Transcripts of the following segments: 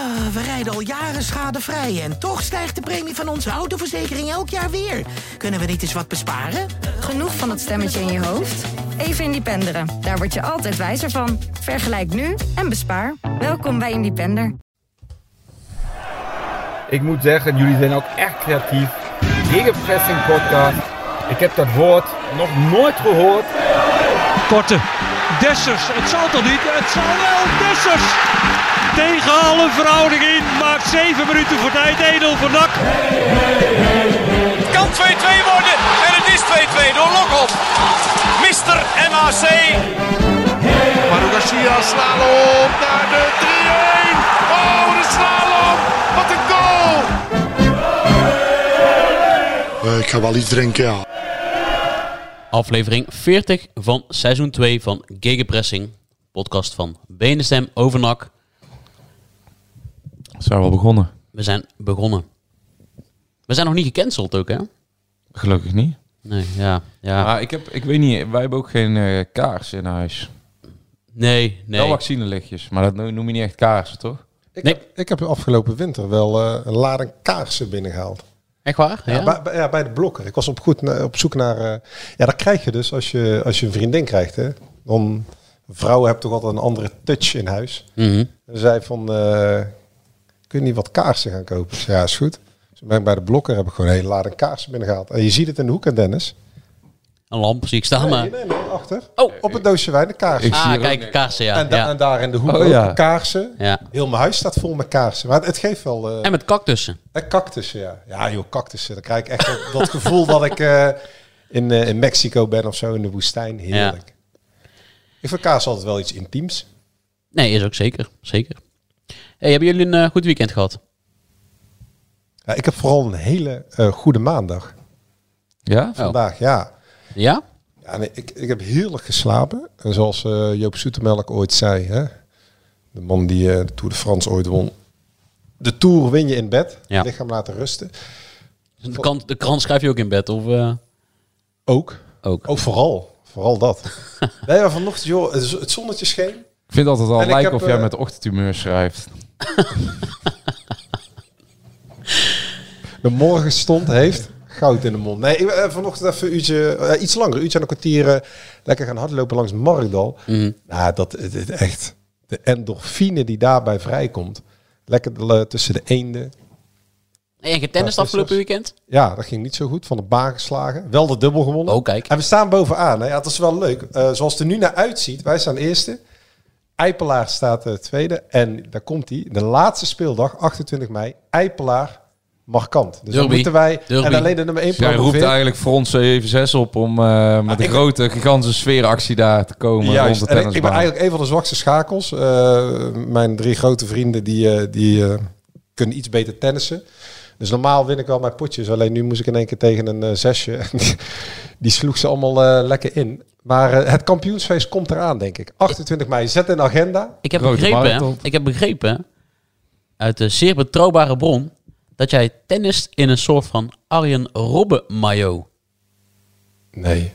Ah, we rijden al jaren schadevrij en toch stijgt de premie van onze autoverzekering elk jaar weer. Kunnen we niet eens wat besparen? Genoeg van dat stemmetje in je hoofd? Even Independeren. Daar word je altijd wijzer van. Vergelijk nu en bespaar. Welkom bij Independer. Ik moet zeggen, jullie zijn ook echt creatief. Gegenpressing podcast. Ik heb dat woord nog nooit gehoord. Korte. Dessers. Het zal toch niet? Het zal wel. Dessers. Tegen alle verhouding in. Maakt 7 minuten voor tijd. Edel voor NAC. Het kan 2-2 worden. En het is 2-2 door Lokop. Mister MAC. Manu Garcia slalom naar de 3-1. Oh, de slalom. Wat een goal. ik ga wel iets drinken, ja. Aflevering 40 van seizoen 2 van Gegenpressing. Podcast van Benestem Overnak. Zijn we al begonnen? We zijn begonnen. We zijn nog niet gecanceld ook, hè? Gelukkig niet. Nee, ja. ja. Maar ik, heb, ik weet niet, wij hebben ook geen eh, kaars in huis. Nee, Wel nee. vaccinelichtjes, maar dat noem je niet echt kaarsen, toch? Ik, Nee. heb, ik heb afgelopen winter wel eh, een lading kaarsen binnengehaald. Echt waar? Ja, Ja? bij, bij- ja, bij de blokker. Ik was op, goed, na- op zoek naar... eh, ja, dat krijg je dus als je, als je een vriendin krijgt. Hè? Dan, vrouwen hebben toch altijd een andere touch in huis. Mhm. En zei van... eh, kun je niet wat kaarsen gaan kopen? Ik zei, ja, is goed. Dus toen ben ik bij de blokker heb ik gewoon een hele lading kaarsen binnengehaald. En je ziet het in de hoek, hè, Dennis. Een lamp zie ik staan, maar... Nee, nee, nee, achter. Oh. Op het doosje wijn, de kaarsen. Ik zie Ah, kijk, ook- kaarsen, ja. en, da- ja. en daar in de hoek Oh, ook ja. kaarsen. ja. Heel mijn huis staat vol met kaarsen. Maar het, het geeft wel... eh, En met cactussen. En cactussen, ja. Ja, joh, cactussen. Dan krijg ik echt dat, dat gevoel dat ik eh, in, eh, in Mexico ben of zo, in de woestijn. Heerlijk. Ik vind kaas altijd wel iets intiems. Nee, is ook zeker. Zeker. Hey, hebben jullie een eh, goed weekend gehad? Ja, ik heb vooral een hele eh, goede maandag Ja? vandaag, ja. Ja? ja nee, ik, ik heb heerlijk geslapen. En zoals eh, Joop Zoetemelk ooit zei, hè? de man die eh, de Tour de France ooit won. De Tour win je in bed, Ja. lichaam laten rusten. De krant, de krant schrijf je ook in bed, of... eh, Ook. ook. Ook vooral. Vooral dat. nee, maar vanochtend, joh, het zonnetje scheen. Ik vind altijd al lijken of jij eh, met ochtendhumeur schrijft. De morgenstond heeft goud in de mond. Nee, ik, eh, vanochtend even een uurtje, eh, iets langer, een uurtje en een kwartier lekker gaan hardlopen langs Markdal. Mhm. Nou, dat het, het echt, de endorfine die daarbij vrijkomt. Lekker tussen de eenden. En getennist Ja, afgelopen weekend? Ja, dat ging niet zo goed. Van de baan geslagen. Wel de dubbel gewonnen. Oh, kijk. En we staan bovenaan. Hè? Ja, dat is wel leuk. Eh, zoals het er nu naar uitziet. Wij staan eerste. Eipelaar staat eh, tweede. En daar komt hij. De laatste speeldag, 28 mei. Eipelaar markant. Dus dan moeten wij... Derby. En alleen de nummer 1 Dus jij roept eigenlijk voor ons 7-6 op om eh, met een ik- grote, gigantische sfeeractie daar te komen Juist. rond de En ik, ik ben eigenlijk een van de zwakste schakels. Eh, mijn drie grote vrienden die, eh, die eh, kunnen iets beter tennissen. Dus normaal win ik wel mijn potjes. Alleen nu moest ik in één keer tegen een zesje. die, sloeg ze allemaal eh, lekker in. Maar eh, het kampioensfeest komt eraan, denk ik. 28 mei. Zet in de agenda. Ik heb Grote begrepen, marathon. ik heb begrepen uit de zeer betrouwbare bron dat jij tennist in een soort van Arjen Robben maillot. Nee.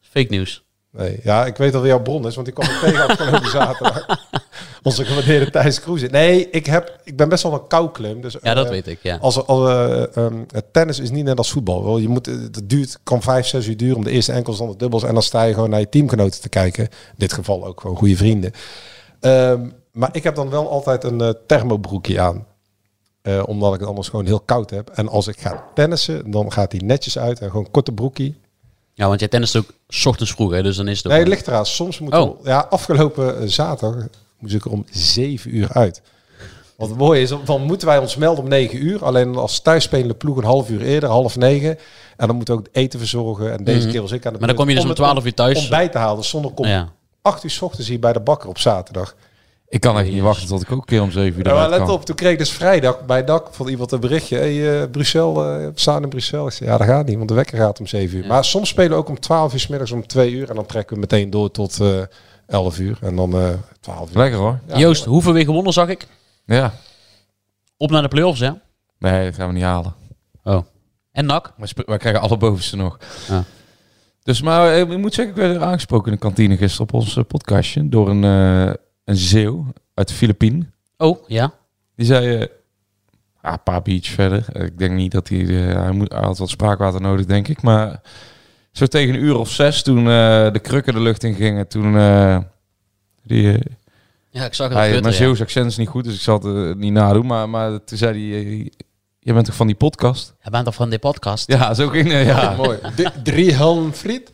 Fake nieuws. Nee, ja, ik weet al wie jouw bron is, want die kwam ik tegen afgelopen zaterdag. Onze gewaardeerde Thijs Kroeze. Nee, ik, heb, ik ben best wel een koukleum. Dus, Ja, dat eh, weet ik, ja. Als, als, eh, ehm, het tennis is niet net als voetbal. Wel, je moet, het duurt, kan vijf, zes uur duren om de eerste enkels, dan de dubbels. En dan sta je gewoon naar je teamgenoten te kijken. In dit geval ook gewoon goede vrienden. Ehm, maar ik heb dan wel altijd een eh, thermobroekje aan. Eh, omdat ik het anders gewoon heel koud heb. En als ik ga tennissen, dan gaat die netjes uit. En gewoon korte broekje. Ja, want jij tennist ook ochtends vroeg, hè, dus dan is het. Nee, ligt eraan. Soms moet Oh. ja, afgelopen eh, zaterdag moest ik er om zeven uur uit. Wat het mooie is, dan moeten wij ons melden om negen uur. Alleen als thuisspelende ploeg een half uur eerder, half negen. En dan moet ook het eten verzorgen. En deze Mhm. keer was ik aan de Maar dan kom je dus om het 12 uur thuis. Ontbijt te halen. Dus zonder kom Ja. acht uur s ochtends hier bij de bakker op zaterdag. Ik kan echt niet wachten tot ik ook een keer om 7 uur Ja, maar eruit let kan. op, toen kreeg ik dus vrijdag bij dak van iemand een berichtje. Hey, eh, Brussel, eh, we staan in Brussel. Ik zei, ja, dat gaat niet, want de wekker gaat om 7 uur. Maar soms spelen we ook om 12 uur 's middags om 2 uur. En dan trekken we meteen door tot eh 11 uur. En dan eh 12 uur. Lekker hoor. Ja. Joost, hoeveel weer gewonnen zag ik? Ja. Op naar de play-offs, hè? Nee, dat gaan we niet halen. Oh. En NAC? Wij, spe- wij krijgen alle bovenste nog. Ja. Dus, maar eh, ik moet zeggen, ik werd aangesproken in de kantine gisteren op ons eh, podcastje door een, eh een zeeuw uit de Filipijnen. Oh, ja. Die zei... eh, ah, een paar biertjes verder. Ik denk niet dat hij... eh, hij, moet, hij had wat spraakwater nodig, denk ik. Maar zo tegen een uur of zes, toen eh, de krukken de lucht in gingen... Toen... eh, die, eh, Ja, ik zag het hij, op mijn Twitter, ja. Zeeuws accent is niet goed, dus ik zal het niet nadoen. Maar, maar toen zei hij... je bent toch van die podcast? Hij bent toch van die podcast? Ja, zo ging het. Ja. Oh, mooi. D- drie helm friet.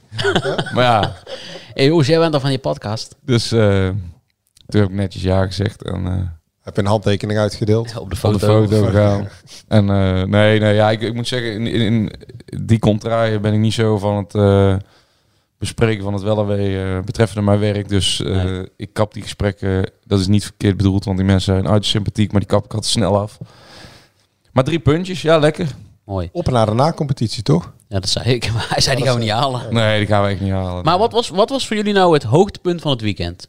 Maar ja, Hé, Oes, jij bent toch van die podcast? dus eh, toen heb ik netjes ja gezegd. En eh, Heb je een handtekening uitgedeeld? Op de op de foto. foto. En eh, nee, nee, ja, ik, ik moet zeggen, in, in, die contraien ben ik niet zo van het eh, bespreken van het wel en wee eh, betreffende mijn werk. Dus eh, Nee. ik kap die gesprekken, dat is niet verkeerd bedoeld, want die mensen zijn uit sympathiek, maar die kap ik altijd snel af. Maar drie puntjes, ja, lekker. Mooi. Op en naar de na-competitie, toch? Ja, dat zei ik. Maar hij zei, die gaan we niet halen. Nee, die gaan we echt niet halen. Maar wat was, wat was voor jullie nou het hoogtepunt van het weekend?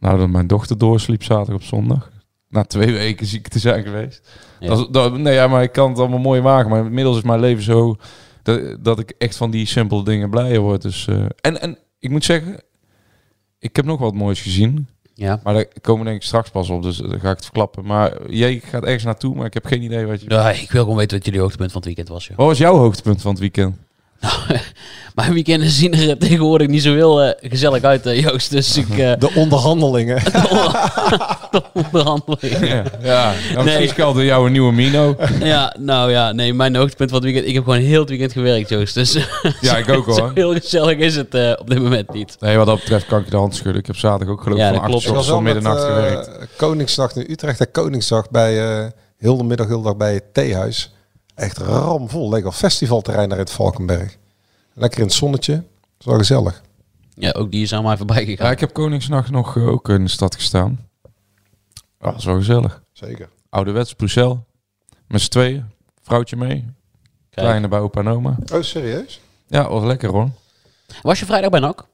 Nou, dat mijn dochter doorsliep zaterdag op zondag. Na twee weken ziek te zijn geweest. Ja. Dat, is- dat, nee, ja, maar ik kan het allemaal mooi maken. Maar inmiddels is mijn leven zo dat, dat ik echt van die simpele dingen blijer word. Dus, eh, en, en ik moet zeggen, ik heb nog wat moois gezien. Ja. Maar daar komen denk ik straks pas op, dus dan ga ik het verklappen. Maar jij gaat ergens naartoe, maar ik heb geen idee wat je... Ja, ik wil gewoon weten wat jullie hoogtepunt van het weekend was. Joh. Wat was jouw hoogtepunt van het weekend? Mijn weekenden zien er tegenwoordig niet zo heel eh, gezellig uit, eh, Joost. Dus ik... eh De onderhandelingen. de onderhandeling. Ja, ja. Nou, Nee. misschien geldt jouw nieuwe Mino. Ja, nou ja, nee, mijn hoogtepunt van het weekend... Ik heb gewoon heel het weekend gewerkt, Joost. Dus Ja, ik ook hoor. heel gezellig is het eh, op dit moment niet. Nee, wat dat betreft kan ik je de hand schudden. Ik heb zaterdag ook geloof ik Ja, van dat klopt. 8 Ik uur met middernacht eh, gewerkt. Koningsdag in Utrecht en Koningsdag bij eh heel de middag, heel de dag bij het theehuis. Echt ramvol. Lekker festivalterrein daar in het Valkenberg. Lekker in het zonnetje. Dat is wel gezellig. Ja, ook die is aan mij voorbij gegaan. Ja, ik heb Koningsnacht nog eh, ook in de stad gestaan. Ja, dat is wel gezellig. Zeker. Ouderwets, Bruxelles. Met z'n tweeën. Vrouwtje mee. Kijk. Kleine bij opa en oma. Oh, serieus? Ja, was lekker hoor. Was je vrijdag bij NAC?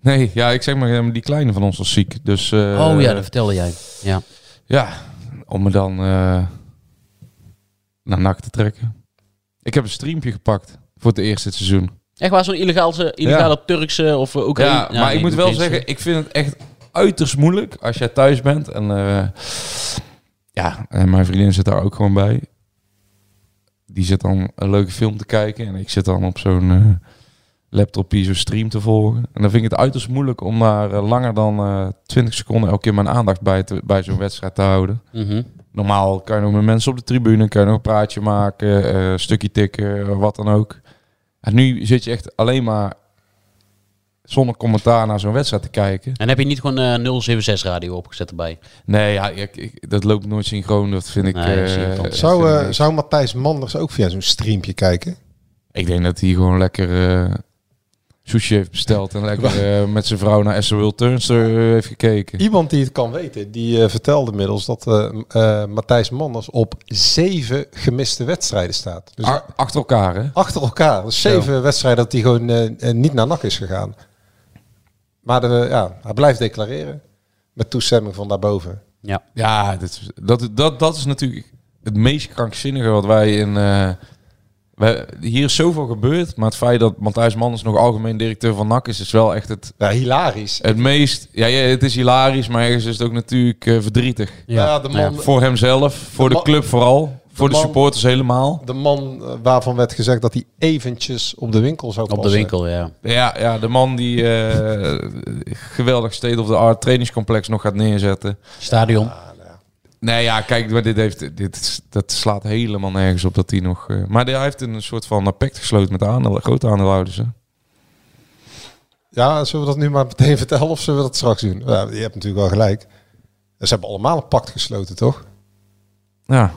Nee, ja, ik zeg maar, eh, die kleine van ons was ziek. Dus eh, oh ja, dat vertelde jij. Ja. ja, om me dan eh, naar NAC te trekken. Ik heb een streampje gepakt voor het eerste seizoen. Echt waar, zo'n illegale, illegale Turkse of uh, Oekraïne? Ja, maar ik moet wel zeggen, ik vind het echt uiterst moeilijk als jij thuis bent. En eh, ja, en mijn vriendin zit daar ook gewoon bij. Die zit dan een leuke film te kijken. En ik zit dan op zo'n eh laptopje zo'n stream te volgen. En dan vind ik het uiterst moeilijk om daar eh, langer dan eh 20 seconden elke keer mijn aandacht bij, te, bij zo'n wedstrijd te houden. Mhm. Normaal kan je nog met mensen op de tribune, kan je nog een praatje maken, eh, een stukje tikken, wat dan ook. En nu zit je echt alleen maar zonder commentaar naar zo'n wedstrijd te kijken. En heb je niet gewoon eh 076 radio opgezet erbij? Nee, ja, ik, ik- dat loopt nooit synchroon. Dat vind ik. Nee, dat eh. Zou, vind ik eh, niks. zou Matthijs Manders ook via zo'n streampje kijken? Ik denk dat hij gewoon lekker eh sushi heeft besteld en lekker eh, met zijn vrouw naar SOL Turnster eh, heeft gekeken. Iemand die het kan weten, die eh, vertelde inmiddels dat eh eh, Matthijs Manders op zeven gemiste wedstrijden staat. Dus A- achter elkaar, hè? achter elkaar. Dus zeven wedstrijden dat hij gewoon niet naar NAC is gegaan. Maar de, ja, hij blijft declareren. Met toestemming van daarboven. Ja. Ja, dat, is- dat, dat, dat is natuurlijk het meest krankzinnige wat wij in... wij, hier is zoveel gebeurd, maar het feit dat Matthijs Manders nog algemeen directeur van NAC is, is wel echt het, Ja, hilarisch. het meest... Ja, ja, het is hilarisch, maar ergens is het ook natuurlijk eh, verdrietig. Ja, de man, Voor hemzelf, voor de club vooral, voor de man- supporters helemaal. de man eh, waarvan werd gezegd dat hij eventjes op de winkel zou Op de passen. winkel, ja. Ja, ja, de man die eh, geweldig state of the art trainingscomplex nog gaat neerzetten. Stadion. Nee, ja, kijk, maar dit heeft, dit, dat slaat helemaal nergens op dat hij nog... eh, maar hij heeft een soort van pact gesloten met de aandeel, grote aandeelhouders. Hè? Ja, zullen we dat nu maar meteen vertellen of zullen we dat straks doen? Ja, je hebt natuurlijk wel gelijk. Ze hebben allemaal een pact gesloten, toch? Ja.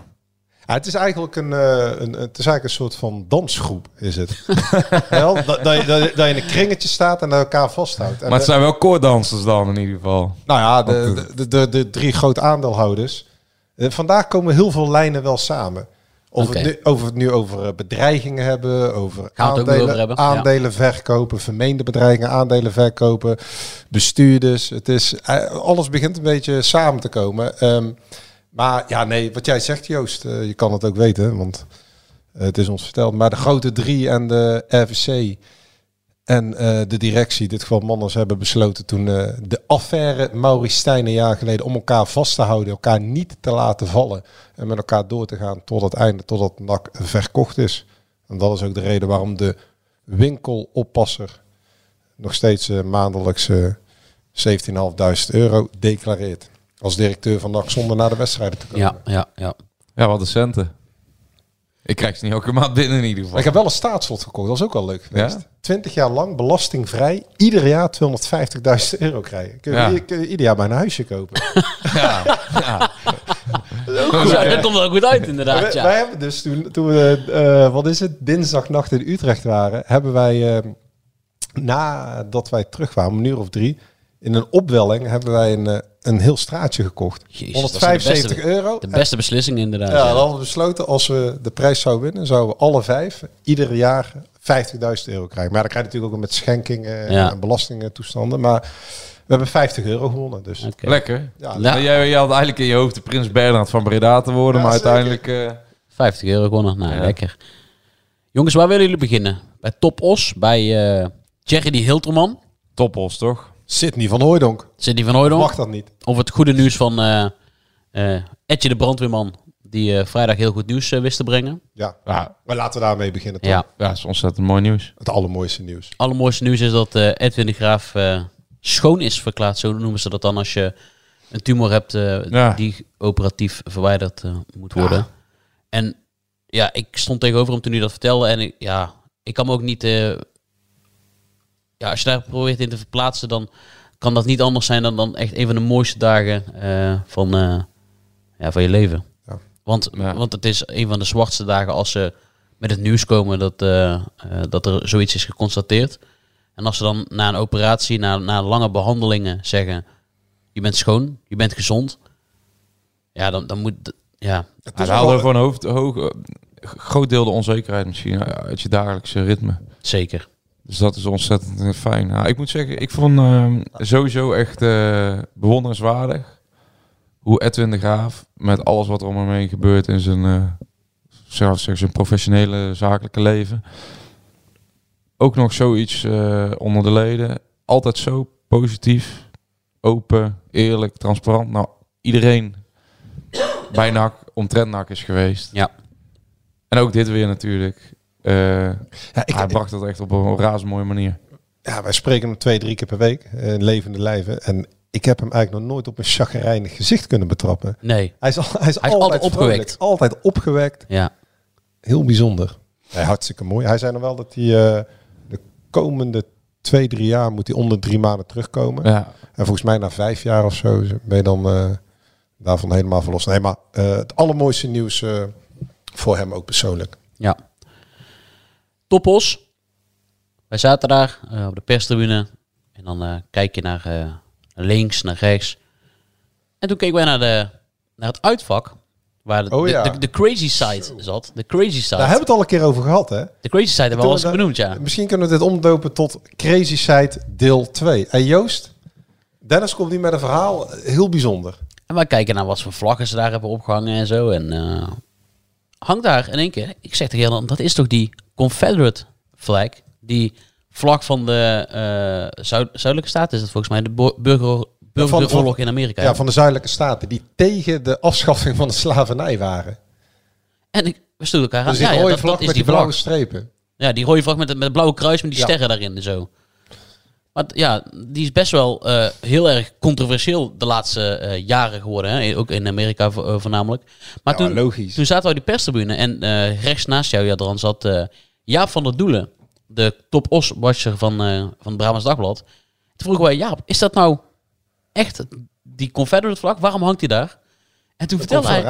Ja, het is eigenlijk een, eh, een, het is eigenlijk een soort van dansgroep, is het. Wel, dat, dat, je, dat, dat je in een kringetje staat en elkaar vasthoudt. En Maar het de- zijn wel koordansers dan in ieder geval. nou ja, de, de, de, de drie grote aandeelhouders. Eh, vandaag komen heel veel lijnen wel samen. Of, Oké. het nu, over het nu over eh, bedreigingen hebben, over aandelen, ja. aandelen verkopen, vermeende bedreigingen, aandelen verkopen, bestuurders. Het is, eh, alles begint een beetje samen te komen. Ehm, maar ja, nee, wat jij zegt Joost, eh, je kan het ook weten, want eh, het is ons verteld. Maar de grote drie en de RVC En eh, de directie, in dit geval Manners, hebben besloten toen eh, de affaire Maurice Stijn een jaar geleden om elkaar vast te houden, elkaar niet te laten vallen en met elkaar door te gaan tot het einde, totdat NAC verkocht is. En dat is ook de reden waarom de winkeloppasser nog steeds eh, maandelijks eh 17.500 euro declareert. Als directeur van NAC zonder naar de wedstrijden te komen. Ja, ja, ja. Ja, wat de centen. Ik krijg ze niet elke maand binnen in ieder geval. Maar ik heb wel een staatslot gekocht, dat is ook wel leuk geweest. Ja? 20 jaar lang belastingvrij, ieder jaar 250.000 euro krijgen. Kun je, Ja. ieder- kun je ieder jaar bijna een huisje kopen. Ja, ja. Ja, dat komt wel goed uit inderdaad, wij, ja. wij hebben dus toen, toen we, eh, wat is het, dinsdagnacht in Utrecht waren, hebben wij, eh, nadat wij terug waren, om een uur of drie, in een opwelling hebben wij een, eh, een heel straatje gekocht. Jezus, dat is de 175 beste- euro. De beste beslissing inderdaad. Ja, ja. dan hadden we besloten, als we de prijs zouden winnen, zouden we alle vijf ieder jaar 50.000 euro krijgen. Maar dan krijg je natuurlijk ook met schenkingen Ja. en belastingtoestanden. Maar we hebben 50 euro gewonnen. Dus. Lekker. ja, Jij, jij had eigenlijk in je hoofd de Prins Bernhard van Breda te worden, Ja, maar zeker. uiteindelijk... eh, 50 euro gewonnen. Nou, Ja. lekker. Jongens, waar willen jullie beginnen? Bij Top Os, bij eh Jerry die Hilterman, toppels, toch? Sydney van Hooijdonk. Sidney van Hooydonk. Mag dat niet? Of het goede nieuws van eh eh Etje de brandweerman, die eh, vrijdag heel goed nieuws eh, wist te brengen. Ja. Ja, Maar laten we daarmee beginnen. Toch? Ja, ja, dat is ontzettend mooi nieuws. Het allermooiste nieuws. allermooiste nieuws is dat eh, Edwin de Graaf eh, schoon is verklaard. Zo noemen ze dat dan als je een tumor hebt eh, Ja. die operatief verwijderd eh, moet worden. En ja, ik stond tegenover hem toen hij dat vertelde. En ik, ja, ik kan me ook niet... eh, ja, als je daar probeert in te verplaatsen, dan kan dat niet anders zijn dan, dan echt een van de mooiste dagen eh, van, eh, ja, van je leven. Ja. Want, Ja. want het is een van de zwartste dagen als ze met het nieuws komen dat, eh, eh, dat er zoiets is geconstateerd. En als ze dan na een operatie, na, na lange behandelingen zeggen, je bent schoon, je bent gezond. Ja, dan, dan moet... Ja, Het haalde wel- gewoon een hoofd, hoog, groot deel de onzekerheid misschien uit je dagelijkse ritme. zeker. Dus dat is ontzettend eh, fijn. Nou, ik moet zeggen, ik vond ehm, sowieso echt eh, bewonderenswaardig hoe Edwin de Graaf met alles wat er om hem heen gebeurt in zijn, eh, zelfs zijn professionele zakelijke leven, ook nog zoiets eh, onder de leden. Altijd zo positief, open, eerlijk, transparant. Nou, iedereen bij NAC, omtrent NAC is geweest. Ja. En ook dit weer natuurlijk. Eh, Ja, ik, hij bracht dat echt op een razend mooie manier. ja, wij spreken hem twee, drie keer per week. eh, In levende lijven. En ik heb hem eigenlijk nog nooit op een chagrijnig gezicht kunnen betrappen. Nee, Hij is, al, hij is, Hij is altijd, altijd opgewekt. vrolijk, Altijd opgewekt. ja. Heel bijzonder. Ja, hartstikke mooi. Hij zei nog wel dat hij eh, de komende twee, drie jaar moet hij onder drie maanden terugkomen. Ja, En volgens mij na vijf jaar of zo ben je dan eh, daarvan helemaal verlost. Nee, maar eh, het allermooiste nieuws eh, voor hem ook persoonlijk. Ja. Toppos. Wij zaten daar eh, op de perstribune. En dan eh, kijk je naar eh, links, naar rechts. En toen keken wij naar, de, naar het uitvak. Waar de, Oh de, ja. de, de crazy side zat. De crazy side. Daar hebben we het al een keer over gehad, hè? De crazy side hebben we al eens benoemd, ja. Misschien kunnen we dit omdopen tot Crazy Side deel 2. En Joost, Dennis komt hier met een verhaal, heel bijzonder. En wij kijken naar wat voor vlaggen ze daar hebben opgehangen en zo. En eh, hangt daar in één keer. Ik zeg tegen Jan, dat is toch die Confederate flag? Die vlag van de eh, zuid zuidelijke staat is het volgens mij. De burger, burgeroorlog in Amerika. Ja, van de zuidelijke staten, die tegen de afschaffing van de slavernij waren. En ik, we stonden elkaar aan. Dus die ja, ja, rode dat, vlag dat is met die die blauwe vlag. strepen. Ja, die rode vlag met, het- met het blauwe kruis met die sterren daarin en zo. Maar ja, die is best wel eh, heel erg controversieel de laatste eh, jaren geworden. Hè? Ook in Amerika vo- voornamelijk. Maar Ja, toen, logisch. toen zaten we op die perstribune en rechts naast jou, Jadran, zat Jaap van der Doelen. De top os-watcher van, eh van het Brabants Dagblad. Toen vroegen wij, Jaap, is dat nou echt die Confederate vlag? Waarom hangt die daar? En toen De vertelde hij...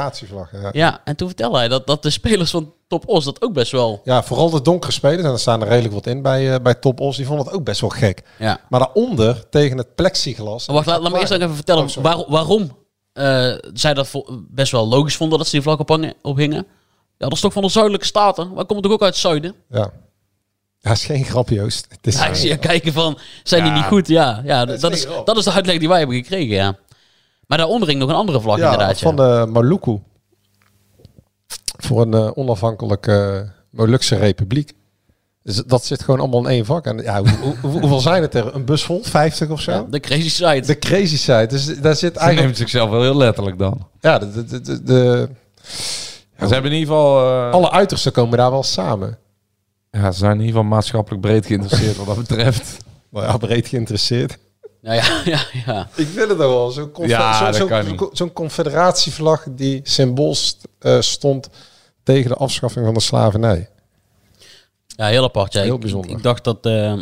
ja. Ja, en toen vertelde hij dat, dat de spelers van Top Os dat ook best wel... Ja, vooral de donkere spelers, en er staan er redelijk wat in bij, eh, bij Top Os, die vonden het ook best wel gek. Ja. Maar daaronder, tegen het plexiglas... Maar wacht, laat, laat me eerst even vertellen Oh, waar- waarom eh, zij dat best wel logisch vonden dat ze die vlag ophangen, ophingen. Ja, dat is toch van de zuidelijke staten? Wij komen toch ook uit het zuiden? Ja. Ja, is geen grap, Joost. Het is Ja, ik zie je kijken van, zijn die niet goed? Ja, ja dat, is dat, is, dat de uitleg die wij hebben gekregen, ja. Maar daaronder hing nog een andere vlag ja, inderdaad, ja. van de Maluku. Voor een eh, onafhankelijke Molukse republiek. Dus dat zit gewoon allemaal in één vak. En ja, hoe, hoe- hoe- hoeveel zijn het er? Een bus vol? 50 of zo? Ja, de crazy side. De crazy side. Dus daar zit Hij eigenlijk... neemt zichzelf wel heel letterlijk dan. Ja, de, de, de, de- Ja, ze hebben in ieder geval... eh, alle uitersten komen daar wel samen. ja, ze zijn in ieder geval maatschappelijk breed geïnteresseerd wat dat betreft. Maar ja, breed geïnteresseerd. Nou ja, ja, ja. Ik wil het nog wel. Zo'n Ja, zo- dat zo- kan zo- niet. zo'n confederatievlag die symbool st- eh, stond tegen de afschaffing van de slavernij. ja heel apart. Ja. Heel Ik- bijzonder. Ik, ik dacht dat... eh,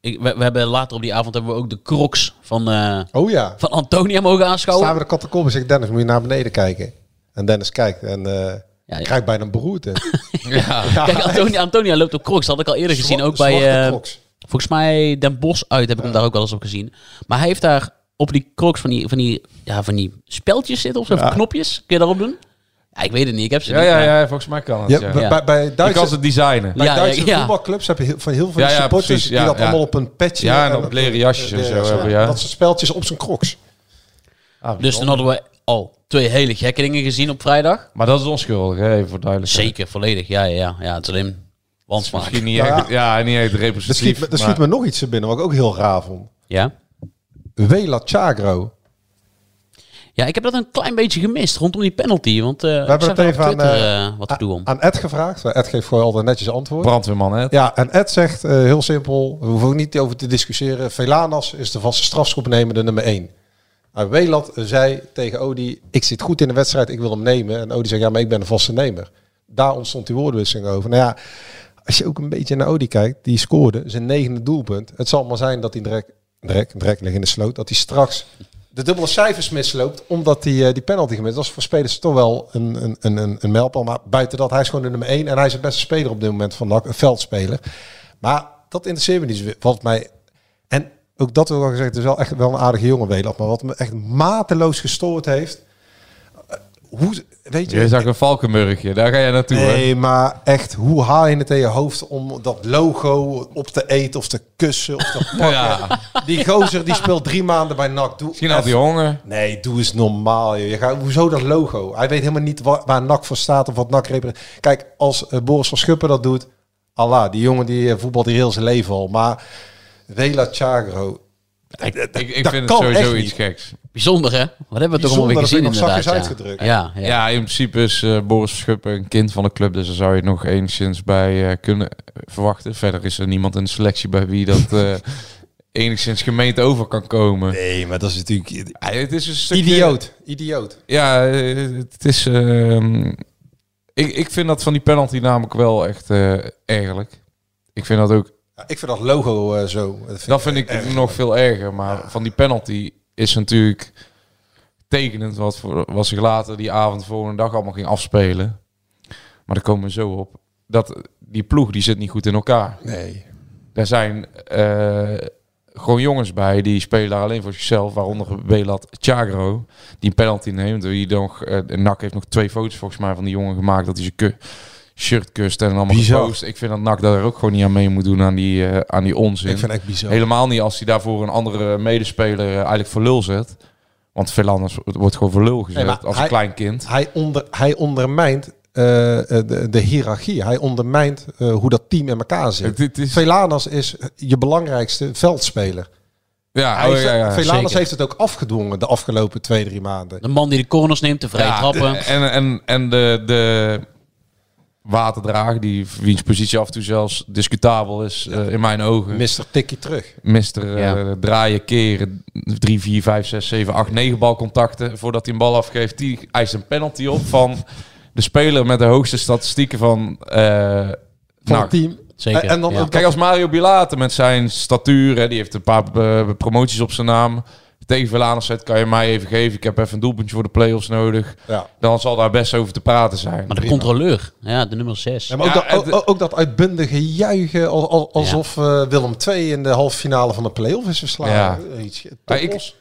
ik, we, we hebben later op die avond hebben we ook de crocs van, eh, Oh ja. van Antonia mogen aanschouwen. Staan we de katakombe zegt Dennis, moet je naar beneden kijken. En Dennis kijkt en eh Ja, ja. krijgt bijna een beroerte. ja. Kijk, Antonia, Antonia loopt op crocs. Dat had ik al eerder gezien. Ook bij, eh, crocs. volgens mij Den Bosch uit heb ik hem daar ook wel eens op gezien. Maar hij heeft daar op die crocs van die, van die, ja, van die speltjes zitten of zo, van knopjes. Kun je daarop doen? Ja, ik weet het niet. Ik heb ze Ja, niet. ja, ja, volgens mij kan het. Ja, Ja, bij, bij, Duitse, kan ze designen. bij Ja, ja, Duitse ja. voetbalclubs heb je heel, van heel veel supporters precies, die dat ja. allemaal op een petje... Ja, en op leren jasjes en eh, zo ja, hebben, ja. Dat soort speltjes op zijn crocs. Dus toen hadden we al twee hele gekke dingen gezien op vrijdag. Maar dat is onschuldig, hè, even voor duidelijkheid. Zeker, volledig. Ja, ja, ja. ja het is alleen wansmaak. Misschien niet ja. niet echt Er representatief. schiet, me- er schiet maar- me nog iets te binnen, wat ik ook heel raar vond. Ja? Wela Chagro. Ja, ik heb dat een klein beetje gemist rondom die penalty. Want eh ik hebben het er even aan, Twitter eh, eh, wat gedoe om. Aan Ed gevraagd. Ed geeft gewoon altijd netjes antwoord. Brandweerman, hè? Ja, en Ed zegt eh, heel simpel, we hoeven ook niet over te discussiëren. Velanas is de vaste strafschopnemende nummer 1. Weland zei tegen Odi, ik zit goed in de wedstrijd, ik wil hem nemen. En Odi zegt, ja, maar ik ben een vaste nemer. Daar ontstond die woordenwisseling over. Nou ja, als je ook een beetje naar Odi kijkt, die scoorde zijn negende doelpunt. Het zal maar zijn dat hij direct, direct, direct ligt in de sloot, dat hij straks de dubbele cijfers misloopt, omdat hij eh, die penalty gemist. Dat is voor spelers toch wel een, een, een, een, mijlpaal. Maar buiten dat, hij is gewoon de nummer 1 en hij is de beste speler op dit moment van een veldspeler. Maar dat interesseert me niet. Wat mij en ook dat wil ik gezegd, het is wel echt wel een aardige jongen, Weland. Maar wat me echt mateloos gestoord heeft. eh, Hoe, weet je, Je zag een Valkenburgje, daar ga je naartoe, hè? Nee, maar echt, hoe haal je het in je hoofd om dat logo op te eten of te kussen of te pakken? Ja. Die gozer die speelt drie maanden bij NAC. Doe Misschien had hij honger. Nee, doe eens normaal. Joh. Je gaat, hoezo dat logo? Hij weet helemaal niet waar, waar NAC voor staat of wat NAC representeert. Kijk, als eh, Boris van Schuppen dat doet, Allah, die jongen die eh, voetbalt hier heel zijn leven al. Maar Vela Chagro, Ik, ik, vind het sowieso iets niet. geks. Bijzonder, hè? Wat hebben we toch allemaal weer gezien nog inderdaad. zachtjes Ja. uitgedrukt. Ja, ja. Ja, in principe is eh, Boris Verschuppen een kind van de club, dus daar zou je nog enigszins bij eh, kunnen verwachten. Verder is er niemand in de selectie bij wie dat eh, enigszins gemeente over kan komen. Nee, maar dat is natuurlijk Ja, het is een stukje... idioot. Idioot. Ja, het is... ehm, ik, ik vind dat van die penalty namelijk wel echt eh ergerlijk. Ik vind dat ook... Ik vind dat logo eh, zo. Dat vind ik erg. nog veel erger. Maar van die penalty is natuurlijk tekenend wat, voor, wat zich later die avond volgende dag allemaal ging afspelen. Maar daar komen we zo op. Dat, die ploeg die zit niet goed in elkaar. Nee. Daar zijn eh, gewoon jongens bij die spelen daar alleen voor zichzelf. Waaronder Welat Chagro, die een penalty neemt. Die nog, eh NAC heeft nog twee foto's volgens mij van die jongen gemaakt. Dat hij zijn ku- shirt kust en allemaal gepost. Ik vind dat NAC daar ook gewoon niet aan mee moet doen aan die, eh, aan die onzin. Ik vind het echt bizar. Helemaal niet als hij daarvoor een andere medespeler eh, eigenlijk voor lul zet. Want veel anders wordt gewoon voor lul gezet Nee, als hij- een klein kind. Hij, onder, hij ondermijnt eh, de, de hiërarchie. Hij ondermijnt eh, hoe dat team in elkaar zit. Het, het is, Velanas is je belangrijkste veldspeler. ja, Hij oh, ja, ja. Velanas zeker. heeft het ook afgedwongen de afgelopen twee, drie maanden. De man die de corners neemt, de vrije Ja, trappen. en, en, en de, de waterdrager, die wiens positie af en toe zelfs discutabel is eh, in mijn ogen. Mr. Tikkie terug. Mister eh, draaien, keren, 3, 4, 5, 6, 7, 8, 9 balcontacten voordat hij een bal afgeeft. Die eist een penalty op van de speler met de hoogste statistieken van eh Van NAC. het team. Zeker. En, dan ja. Kijk, als Mario Bilate met zijn statuur, hè, die heeft een paar promoties op zijn naam. Tegen Velanus zet, kan je mij even geven. Ik heb even een doelpuntje voor de play-offs nodig. Ja. Dan zal daar best over te praten zijn. Maar de controleur, ja, de nummer 6. Ja, maar ook, Ja, dat, ook, ook dat uitbundige juichen al- al- alsof eh, Willem II in de halve finale van de play-off is verslagen. Ja. Iets Maar ik-.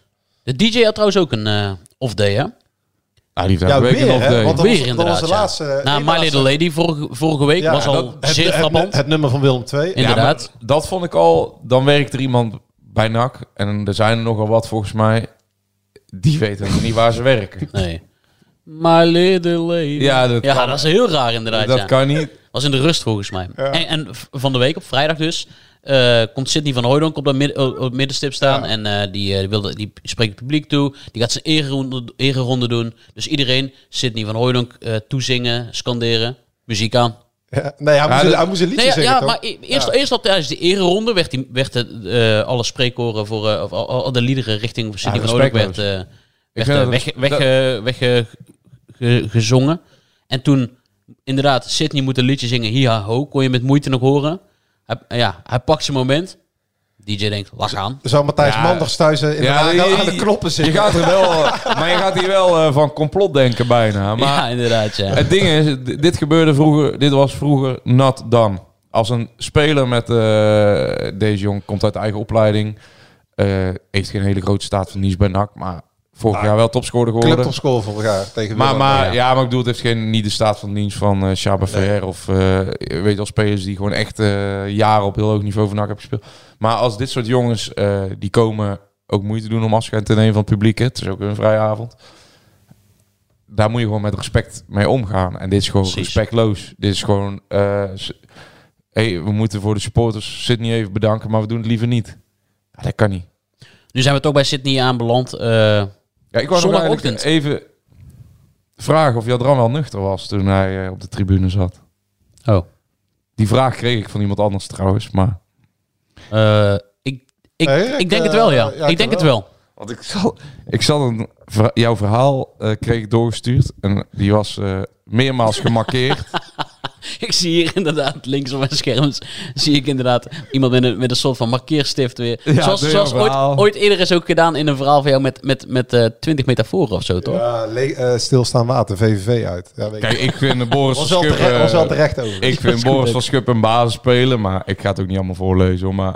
De DJ had trouwens ook een eh off-day, hè? Ah, die Ja, weer, een hè? off-day. Want dat Weer was, dat inderdaad, was de ja. laatste... Na één My Little Lady vorige, vorige week Ja, was al dat- het, zeer het, frappant. het, nummer van Willem II. In- Inderdaad. Ja, maar dat vond ik al. Dan werkt er iemand bij NAC. En er zijn er nogal wat volgens mij. Die weten niet waar ze werken. Nee. My Little Lady. Ja, dat ja, kan- dat is heel raar inderdaad, dat ja. kan niet. was in de rust volgens mij. En, en van de week, op vrijdag dus, eh, komt Sidney van Hooydonk op het middenstip staan. En eh, die, eh, wilde, die spreekt het publiek toe. Die gaat zijn ereronde, ereronde doen. Dus iedereen Sidney van Hooydonk eh toezingen, scanderen, muziek aan. Ja, nee, hij, Ja, moest, dat- hij moest een liedje Nee, zingen, ja, toch? maar e- eerst, Ja. eerst al tijdens de ereronde werd, die, werd de, eh, alle spreekkoren voor eh, of al, al de liederen richting Sidney Ja, van Hooydonk werd, eh werd weg, weg, weg, ge- gezongen. En toen, inderdaad, Sidney moet een liedje zingen. Hiha ho, kon je met moeite nog horen. Hij, ja, hij pakt zijn moment. DJ denkt, lach aan. Zou Matthijs Ja. Manders thuis eh, in Ja, de, je- aan de knoppen Je zitten? gaat er wel, maar je gaat hier wel eh, van complot denken bijna. Maar ja, inderdaad, ja. Het ding is, dit gebeurde vroeger, dit was vroeger not done. Als een speler met eh, deze jong komt uit eigen opleiding, eh, heeft geen hele grote staat van dienst bij NAC, maar vorig Nou, jaar wel topscorer geworden. Club school vorig jaar tegen Maar, Willem. maar, Ja. ja. maar ik bedoel, het heeft geen, niet de staat van dienst van eh Chaba Ferrer of eh, weet je wel, spelers die gewoon echt eh, jaren op heel hoog niveau van NAC hebben gespeeld. Maar als dit soort jongens, eh, die komen ook moeite doen om afscheid te nemen van het publiek, hè. het is ook een vrije avond. Daar moet je gewoon met respect mee omgaan. En dit is gewoon Precies. respectloos. Dit is gewoon, eh, hey, we moeten voor de supporters Sydney even bedanken, maar we doen het liever niet. Ja, dat kan niet. Nu zijn we toch bij Sydney aanbeland. eh Ja, ik wou nog even vragen of Jadran wel nuchter was toen hij op de tribune zat. Oh. Die vraag kreeg ik van iemand anders trouwens, maar... Eh, ik, ik, Nee, ik, ik, denk het eh, wel, ja. ja, ik denk het wel. Want ik zal, ik zal een, jouw verhaal eh, kreeg doorgestuurd en die was eh, meermaals gemarkeerd. Ik zie hier inderdaad links op mijn scherm zie ik inderdaad iemand met een, met een soort van markeerstift weer. Ja, zoals zoals ooit, ooit eerder is ook gedaan in een verhaal van jou met, met, met eh 20 metaforen of zo, toch? Ja, eh, stilstaan water, VVV uit. Ja, weet Kijk, ik. vind de Boris van Schuppen... terecht, was wel terecht over. Ik vind Boris van Schuppen een basis spelen, maar ik ga het ook niet allemaal voorlezen. Hoor, maar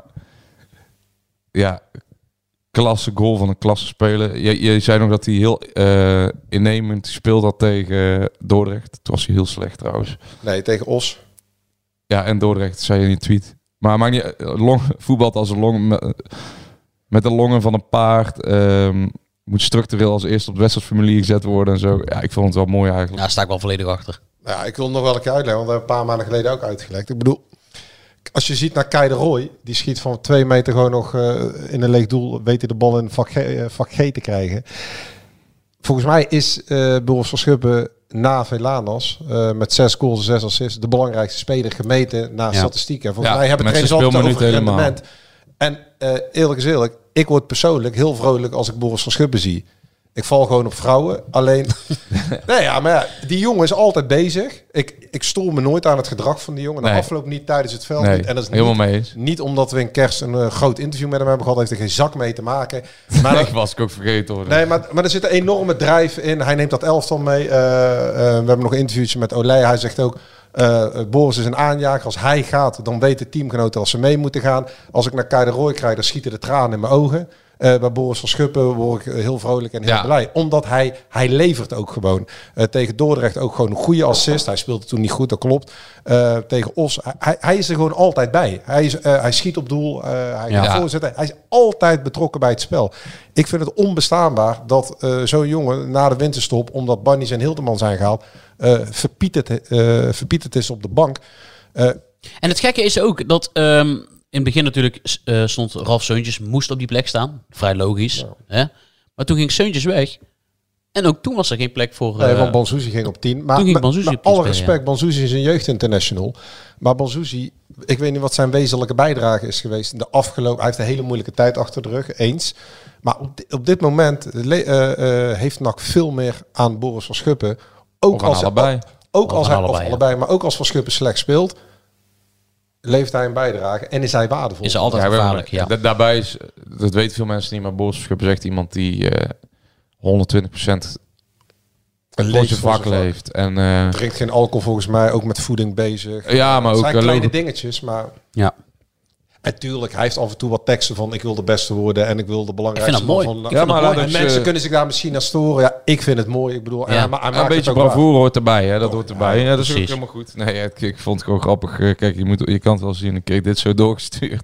ja, klasse goal van een klasse speler. Je, je zei nog dat hij heel eh innemend gespeeld had tegen Dordrecht. Toen was hij heel slecht trouwens. Nee, tegen Os. Ja, en Dordrecht zei je in je tweet. Maar maakt niet, long, voetbalt als een long met, met de longen van een paard. ehm, moet structureel als eerste op de wedstrijdformulier gezet worden en zo. Ja, ik vond het wel mooi eigenlijk. Ja, daar sta ik wel volledig achter. Nou Ja, ik wil het nog wel een keer uitleggen, want we hebben een paar maanden geleden ook uitgelegd. Ik bedoel, als je ziet naar Kei de Roy, die schiet van twee meter gewoon nog eh, in een leeg doel, weet hij de bal in vak G, eh, vak G te krijgen. Volgens mij is eh Boris van Schuppen na Velanas eh, met zes goals en zes assists de belangrijkste speler gemeten naar Ja. statistieken. Volgens Ja, mij hebben trainers altijd over rendement. En eh, eerlijk is eerlijk, ik word persoonlijk heel vrolijk als ik Boris van Schuppen zie. Ik val gewoon op vrouwen. Alleen, nee, ja, maar ja, die jongen is altijd bezig. Ik, ik stoor me nooit aan het gedrag van die jongen. De Nee. afloop niet tijdens het veld. Nee, niet. En dat is helemaal niet, mee eens. niet omdat we in kerst een eh, groot interview met hem hebben gehad. Heeft er geen zak mee te maken. Maar Dat was ik ook vergeten hoor. Nee, maar, maar er zit een enorme drijf in. Hij neemt dat elftal mee. Eh, eh, we hebben nog een interviewtje met Olij. Hij zegt ook... Boris is een aanjager. Als hij gaat, dan weten teamgenoten als ze mee moeten gaan. Als ik naar Kei de Roy krijg, dan schieten de tranen in mijn ogen. Eh, bij Boris van Schuppen word ik heel vrolijk en heel Ja. blij. Omdat hij, hij levert ook gewoon. Eh, tegen Dordrecht ook gewoon een goede assist. Hij speelde toen niet goed, dat klopt. Eh, tegen Os, hij, hij is er gewoon altijd bij. Hij, is, hij schiet op doel, hij Ja. gaat voorzetten. Hij is altijd betrokken bij het spel. Ik vind het onbestaanbaar dat zo'n jongen na de winterstop, omdat Barnies en Hildeman zijn gehaald, eh verpieterd, verpieterd is op de bank. En het gekke is ook dat ehm, in het begin natuurlijk eh, stond Ralf Seuntjes, moest op die plek staan. Vrij logisch. Hè? Maar toen ging Seuntjes weg. En ook toen was er geen plek voor... Nee, eh, want Banzuzi ging op 10. Maar toen ging met- Banzuzi met op 10 alle respect, Banzuzi is een jeugdinternational. Maar Banzuzi, ik weet niet wat zijn wezenlijke bijdrage is geweest. in De afgelopen, hij heeft een hele moeilijke tijd achter de rug, eens. Maar op, di- op dit moment le- eh, eh, heeft NAC veel meer aan Boris van Schuppen. Ook als hij- allebei. Ook Of als hij, allebei, of ja. allebei, maar ook als Van Schuppen slecht speelt, levert hij een bijdrage en is hij waardevol. Is altijd gevaarlijk, ja. da- daarbij is, dat weten veel mensen niet, maar Schuppen is echt iemand die eh 120% Een voor leest zijn voor vak leeft. En eh, Drinkt geen alcohol volgens mij, ook met voeding bezig. Ja, maar Het ook, zijn eh, kleine dingetjes, maar... Ja. En tuurlijk, hij heeft af en toe wat teksten van ik wil de beste worden en ik wil de belangrijkste Ik vind dat mooi. Van, Ik Ja, vind maar mooi. en mensen ze- kunnen zich daar misschien aan storen. Ja, ik vind het mooi. Ik bedoel, Ja. ja, maar hij een beetje bravoure hoort erbij, hè? Dat hoort erbij. Ja, dat is ook helemaal goed. Nee, het- ik vond het gewoon grappig. Eh, Kijk, je, moet, je kan het wel zien. Ik kreeg dit zo doorgestuurd.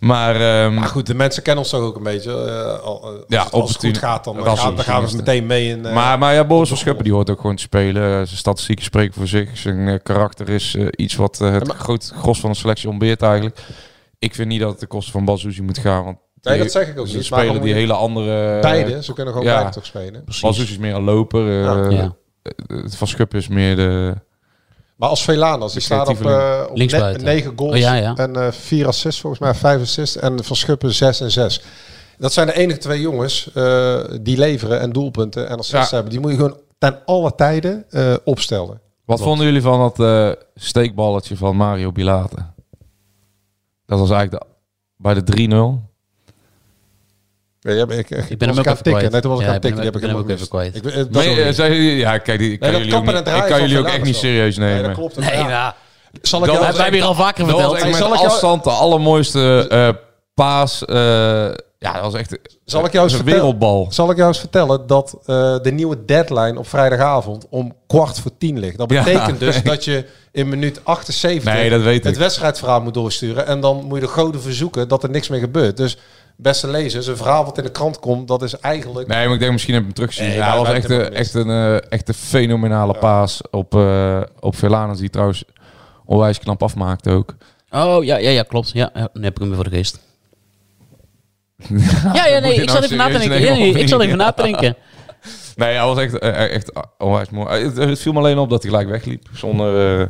Maar, ehm, Maar goed, de mensen kennen ons toch ook een beetje. eh, al, eh, als Ja, het, als het goed gaat, dan, gaan, dan gaan we ze meteen mee in... eh, maar, maar ja, Boris van Schuppen die hoort ook gewoon te spelen. Eh, Zijn statistieken spreken voor zich. Zijn eh, karakter is eh, iets wat eh, het maar- groot gros van de selectie ontbeert eigenlijk. Ik vind niet dat het de kosten van Bazouzi moet gaan. Want Nee, die- dat zeg ik ook ze niet, spelen die hele andere... beide, ze kunnen gewoon ja. beide toch spelen. Bazouzi is meer een loper. eh, Ja. Ja. eh, Van Schuppen is meer de... Maar als Velanas, die staat op, eh op Linksbuiten. ne- negen goals Oh, ja, ja. en eh vier assists, volgens mij vijf assists. En Van Schuppen zes en zes. Dat zijn de enige twee jongens eh, die leveren en doelpunten en assists Ja. hebben. Die moet je gewoon ten alle tijden eh, opstellen. Wat vonden jullie van dat eh, steekballetje van Mario Bilate? Dat was eigenlijk de, bij de 3-0. Ja, ik, ik, Ik ben hem was ook even tikken. kwijt. Nee, toen was ik Ja, aan tikken. Die hem- heb ik ben hem ook even kwijt. Ik, dat Nee, eh, zei- ja, kijk, die, ik kan dat jullie ook ik kan jullie ook echt niet serieus Nee, nemen. dat klopt. Nee, Ja. Zal ik Dat was hebben hier al vaker Dat was verteld. echt Hey, met zal ik jou- afstand de allermooiste eh, paas. Ja, dat was echt Zal ik jou eens een vertellen? wereldbal. Zal ik jou eens vertellen dat eh, de nieuwe deadline op vrijdagavond om kwart voor tien ligt? Dat Ja. betekent dus dat je in minuut 78 Nee, dat weet het ik. wedstrijdverhaal moet doorsturen. En dan moet je de goden verzoeken dat er niks meer gebeurt. Dus beste lezers, een verhaal wat in de krant komt, dat is eigenlijk... Nee, maar ik denk misschien heb ik hem teruggezien. Nee, ja, dat was echt, een, hem echt, een, eh, echt een fenomenale paas op, eh op Velanas. Die trouwens onwijs knap afmaakte ook. Oh, ja, ja, ja, klopt. Ja, ja, nu heb ik hem weer voor de geest. Ja, ja, nee, ik nou zat even na te denken. nee, ik zat niet? even na te denken. Nee, hij was echt, eh, echt onwijs mooi. Eh, Het, het viel me alleen op dat hij gelijk wegliep. Zonder eh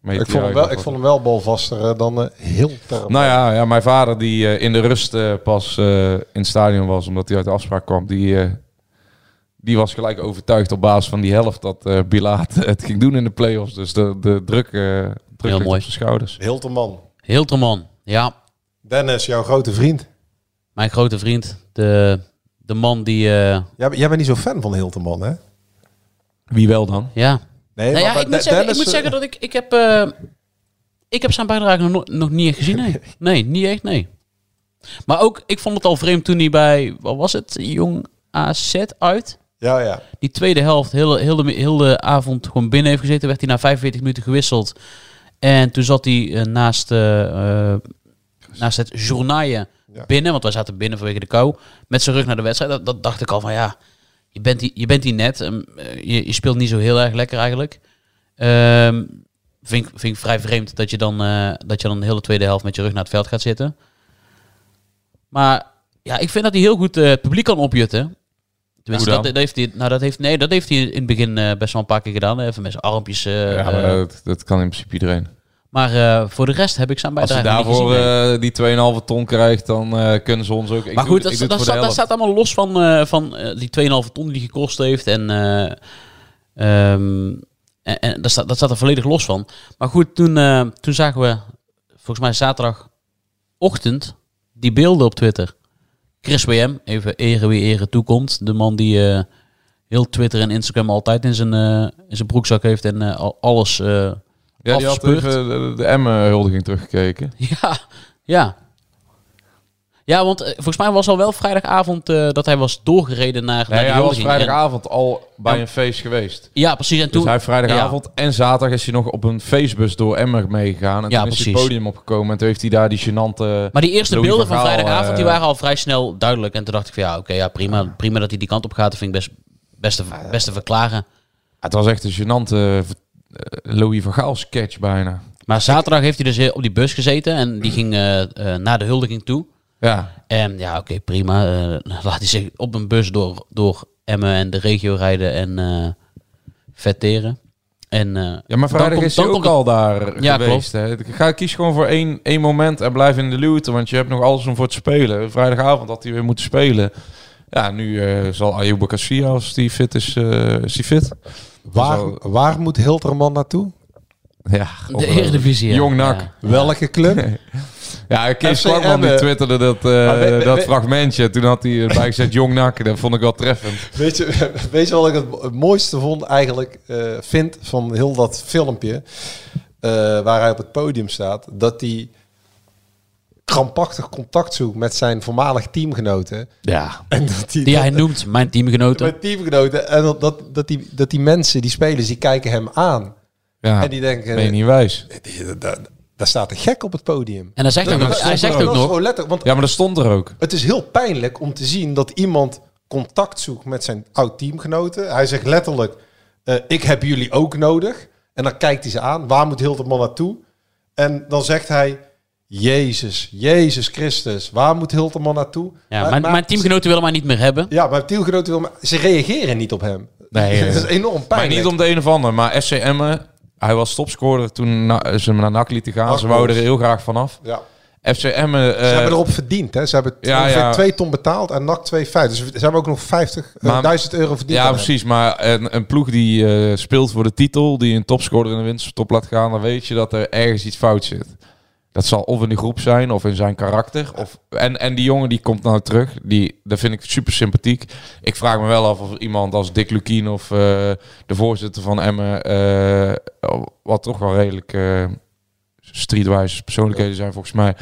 mee ik, te vond hem wel, ik vond hem wel balvaster eh, dan eh, heel. Nou ja, ja, mijn vader die eh, in de rust eh, pas eh, in het stadion was, omdat hij uit de afspraak kwam, die, eh, die was gelijk overtuigd op basis van die helft dat eh Bilaat het ging doen in de play-offs. Dus de, de druk, eh druk ligt mooi. op zijn schouders. Hilterman. Hilterman, ja. Dennis, jouw grote vriend. Mijn grote vriend. De, de man die... eh, Jij, jij bent niet zo fan van Hilterman, hè? Wie wel dan? ja. Nee, Nou ja, maar ik moet, zeggen, ik Dennis, moet eh, zeggen dat ik... Ik heb, eh, ik heb zijn bijdrage nog, no- nog niet echt gezien, nee. Nee, niet echt, nee. Maar ook, ik vond het al vreemd toen hij bij... Wat was het? Jong AZ uit? Ja, ja. die tweede helft heel, heel, de, heel de avond gewoon binnen heeft gezeten. Werd hij na 45 minuten gewisseld. En toen zat hij naast, naast het journaaien Ja. binnen. Want wij zaten binnen vanwege de kou. Met zijn rug naar de wedstrijd. Dat, dat dacht ik al van ja, je bent hier, je bent hier net. ehm, eh, je, je speelt niet zo heel erg lekker eigenlijk. Ehm vind, ik- vind ik vrij vreemd dat je, dan, eh, dat je dan de hele tweede helft met je rug naar het veld gaat zitten. Maar ja, ik vind dat hij heel goed eh, het publiek kan opjutten. Tenminste, dat, dat heeft hij, nou, dat heeft, nee, dat heeft hij in het begin best wel een paar keer gedaan. Even met zijn armpjes. ja, maar dat, dat kan in principe iedereen. Maar eh, voor de rest heb ik zijn Als je bijdrage daarvoor eh, die 2,5 ton krijgt, dan eh, kunnen ze ons ook... Ik maar goed, dat, staat, dat staat allemaal los van, van die 2,5 ton die gekost heeft. En, ehm, en, en dat, staat, dat staat er volledig los van. Maar goed, toen, toen zagen we, volgens mij zaterdagochtend, die beelden op Twitter. Chris WM, even ere wie ere toekomt. De man die heel Twitter en Instagram altijd in zijn, in zijn broekzak heeft en al- alles... Ja, die had even de, de Emmen-huldiging teruggekeken. Ja, ja. Ja, want eh, volgens mij was al wel vrijdagavond eh, dat hij was doorgereden naar, naar Nee, die hij was. En- vrijdagavond al bij Ja. een feest geweest. ja, precies. En toen, Dus hij vrijdagavond en zaterdag is hij nog op een feestbus door Emmer meegegaan. En Ja, toen is hij het podium opgekomen en toen heeft hij daar die gênante... maar die eerste Louis beelden van vrijdagavond die eh, waren al vrij snel duidelijk. En toen dacht ik van ja, oké, ja, prima, prima dat hij die kant op gaat. Dat vind ik best, best, te, best te verklaren. Het was echt een gênante Louis van Gaal sketch bijna. Maar zaterdag heeft hij dus eh, op die bus gezeten en die ging eh, eh, naar de huldiging toe. Ja, En ja, oké, prima. Eh, laat hij zich op een bus door, door Emmen en de regio rijden en eh vetteren. En, eh, ja maar vrijdag is hij dan ook al daar Ja, geweest. Hè. Ga, kies gewoon voor één, één moment en blijf in de luwte, want je hebt nog alles om voor te spelen. Vrijdagavond had hij weer moeten spelen. Ja, nu eh, zal Ayuba Cassia, als die fit is, eh, is die fit. Waar, waar moet Hilterman naartoe? Ja, De Eredivisie. ja. Jong NAC. Ja. Welke club? Ja, Kees Kwakman die twitterde dat, eh, we- we- dat we- fragmentje. Toen had hij erbij gezet Jong NAC. Dat vond ik wel treffend. Weet je, weet je wat ik het, het mooiste vond eigenlijk, eh, vind van heel dat filmpje, eh, waar hij op het podium staat, dat hij krampachtig contact zoekt met zijn voormalig teamgenoten. Ja. En dat hij, Die hij noemt, mijn teamgenoten. met teamgenoten. En dat, dat, dat, die, dat die mensen, die spelers, die kijken hem aan. Ja, En die denken, ben je niet wijs. die- dat- daar staat een gek op het podium. En hij zegt ook, Dat- nog- hij zegt ook nog... want Ja, maar dat stond er ook. het is heel pijnlijk om te zien dat iemand contact zoekt met zijn oud-teamgenoten. Hij zegt letterlijk, eh, ik heb jullie ook nodig. En dan kijkt hij ze aan, waar moet Hilterman naartoe? En dan zegt hij, Jezus, Jezus Christus, waar moet Hilterman naartoe? Ja, Maar- mijn, maar- mijn teamgenoten willen mij niet meer hebben. Ja, maar teamgenoten wil, maar ze reageren niet op hem. Nee, het is enorm Maar pijnlijk. niet om de een of ander. Maar FC Emmen, hij was topscorer toen na- ze hem naar NAC lieten gaan. Ze wouden er heel graag vanaf. Ja. FC Emmen... Ze eh, hebben erop verdiend, hè? Ze hebben Ja, ongeveer ja. 2 ton betaald en NAC 2,5. Dus ze hebben ook nog 50.000 Maar- euro verdiend. Ja, hem. precies. Maar een, een ploeg die eh, speelt voor de titel, die een topscorer in de winterstop laat gaan, dan weet je dat er ergens iets fout zit. Dat zal of in de groep zijn of in zijn karakter. Of, en, en die jongen die komt nou terug, die, dat vind ik super sympathiek. Ik vraag me wel af of iemand als Dick Lukien of eh, de voorzitter van Emmen, eh, wat toch wel redelijk eh streetwise persoonlijkheden zijn volgens mij,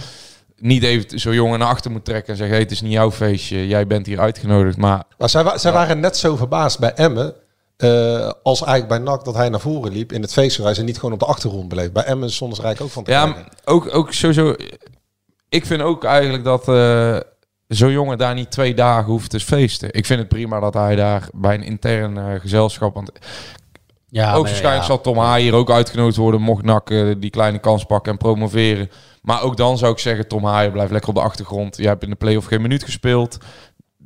niet even zo'n jongen naar achter moet trekken en zeggen, hey, het is niet jouw feestje, jij bent hier uitgenodigd. Maar Maar zij, wa- zij waren net zo verbaasd bij Emmen. Eh, als eigenlijk bij NAC dat hij naar voren liep in het feestgewijs en niet gewoon op de achtergrond bleef. Bij Emmen er eigenlijk ook van te Ja, ook, ook sowieso. Ik vind ook eigenlijk dat eh, zo'n jongen daar niet twee dagen hoeft te feesten. Ik vind het prima dat hij daar bij een intern eh, gezelschap. Want Ja, ook waarschijnlijk ja. zal Tom Haaien ook uitgenodigd worden. Mocht NAC die kleine kans pakken en promoveren. Maar ook dan zou ik zeggen: Tom Haaien blijft lekker op de achtergrond. Je hebt in de play-off geen minuut gespeeld.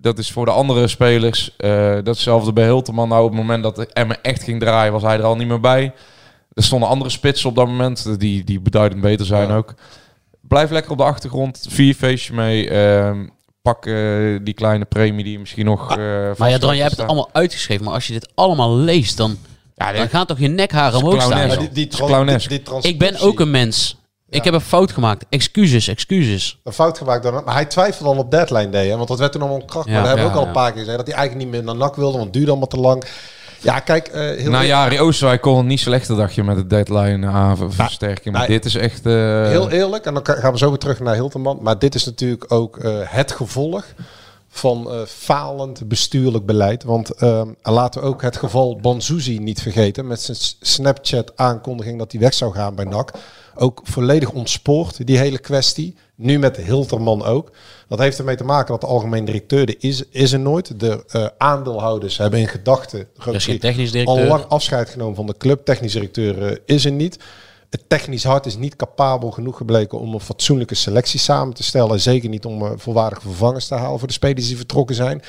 Dat is voor de andere spelers. eh datzelfde bij Hilterman. Nou, op het moment dat de Emmen echt ging draaien, was hij er al niet meer bij. Er stonden andere spitsen op dat moment, die, die beduidend beter zijn Ja. ook. Blijf lekker op de achtergrond. Vier feestje mee. ehm, pak eh, die kleine premie die je misschien nog... eh, vast Maar ja, hebt Dran, jij hebt het allemaal uitgeschreven. Maar als je dit allemaal leest, dan, Ja, dan gaan toch je nekharen omhoog staan. Maar die, die, Ik ben ook een mens. Ik Ja. heb een fout gemaakt. Excuses, excuses. een fout gemaakt. Door, maar hij twijfelde al op deadline day. Hè? Want dat werd toen allemaal een kracht. Ja. maar dat hebben we Ja, ook al een ja. paar keer gezegd. Dat hij eigenlijk niet meer naar NAC wilde. Want het duurde allemaal te lang. Ja, kijk. eh heel Nou ja, Rie Oosterwijk kon het niet slechter, dacht je, met de deadline aanversterking. Maar maar- dit is echt... eh, Heel eerlijk, en dan gaan we zo weer terug naar Hilterman. Maar dit is natuurlijk ook eh, het gevolg van eh, falend bestuurlijk beleid. Want eh, laten we ook het geval Banzuzi niet vergeten. Met zijn Snapchat-aankondiging dat hij weg zou gaan bij NAC. Ook volledig ontspoord, die hele kwestie. Nu met Hilterman ook. Dat heeft ermee te maken dat de algemeen directeur er is, is er nooit. De eh, aandeelhouders hebben in gedachten... Al lang afscheid genomen van de club. Technisch directeur eh, is er niet. Het technisch hart is niet capabel genoeg gebleken om een fatsoenlijke selectie samen te stellen. En zeker niet om eh, volwaardige vervangers te halen voor de spelers die vertrokken zijn.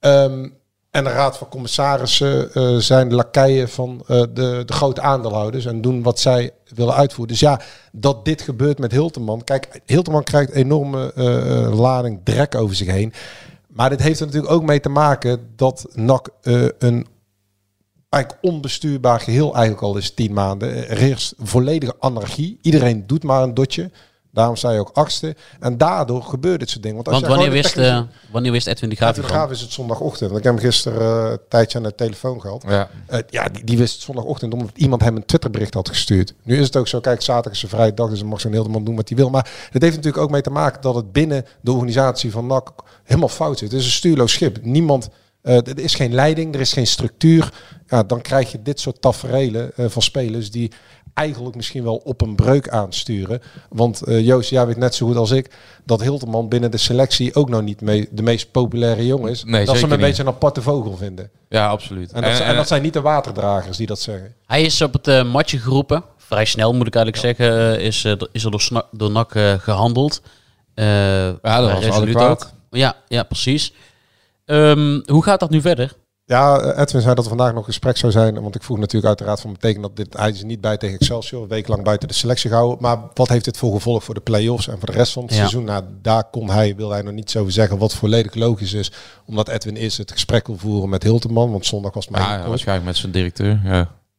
Ehm, en de raad van commissarissen eh, zijn de lakeien van eh, de, de grote aandeelhouders en doen wat zij willen uitvoeren. Dus ja, dat dit gebeurt met Hilterman. Kijk, Hilterman krijgt enorme eh, lading drek over zich heen. Maar dit heeft er natuurlijk ook mee te maken dat NAC een eigenlijk onbestuurbaar geheel eigenlijk al is tien maanden. Er is volledige anarchie. Iedereen doet maar een dotje. Daarom sta je ook achtste. En daardoor gebeurt dit soort dingen. Want, als Want wanneer de wist, technische- eh, wanneer wist Edwin de Graaf de hiervan? Graaf is het zondagochtend. Want ik heb hem gisteren eh, een tijdje aan de telefoon gehad. ja. Eh, ja, die, die wist het zondagochtend omdat iemand hem een Twitterbericht had gestuurd. Nu is het ook zo, kijk, zaterdag is een vrije dag, dus dan mag zo'n hele man doen wat hij wil. Maar het heeft natuurlijk ook mee te maken dat het binnen de organisatie van NAC helemaal fout zit. Het is een stuurloos schip. Niemand, eh, er is geen leiding, er is geen structuur. Ja, dan krijg je dit soort taferelen eh, van spelers die eigenlijk misschien wel op een breuk aansturen. Want eh, Joost, jij weet net zo goed als ik dat Hilterman binnen de selectie ook nog niet mee, de meest populaire jongen is. Nee, dat ze hem een niet. beetje een aparte vogel vinden. ja, absoluut. En dat, zijn- en dat zijn niet de waterdragers die dat zeggen. Hij is op het eh, matje geroepen. Vrij snel moet ik eigenlijk zeggen. eh, Is, eh, is er door, door NAC eh, gehandeld. Eh, Ja, dat was resoluut adequaat. ook. Ja, ja, precies. Ehm, hoe gaat dat nu verder? Ja, eh, Edwin zei dat er vandaag nog gesprek zou zijn. Want ik vroeg natuurlijk uiteraard van betekent dat dit hij is niet bij tegen Excelsior. Een week lang buiten de selectie gehouden. Maar wat heeft dit voor gevolg voor de play-offs en voor de rest van het Ja. seizoen? Nou, daar kon hij, wil hij nog niets over zeggen. Wat volledig logisch is. Omdat Edwin is het gesprek wil voeren met Hilterman. Want zondag was maar Ja, waarschijnlijk met zijn directeur. Ja.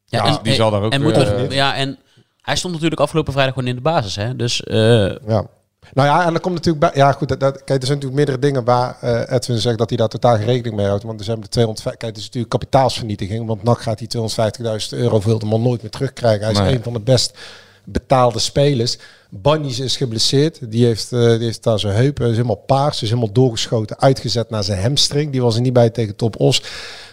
Ja, Ja, die zal daar ook en weer, moet eh, er- ja, en hij stond natuurlijk afgelopen vrijdag gewoon in de basis. Hè? Dus eh, Ja. Nou ja, en dan komt natuurlijk bij. Ja, goed. Dat, dat- kijk, er zijn natuurlijk meerdere dingen waar eh, Edwin zegt dat hij daar totaal geen rekening mee houdt. Want er zijn de 200. Kijk, het is natuurlijk kapitaalsvernietiging. Want NAC gaat die 250.000 euro voor Hilterman nooit meer terugkrijgen. Hij is Nee. een van de best betaalde spelers. Bannies is geblesseerd. Die heeft, eh, die heeft daar zijn heup. Hij is helemaal paars. Is helemaal doorgeschoten. Uitgezet naar zijn hamstring. Die was er niet bij tegen Top Os.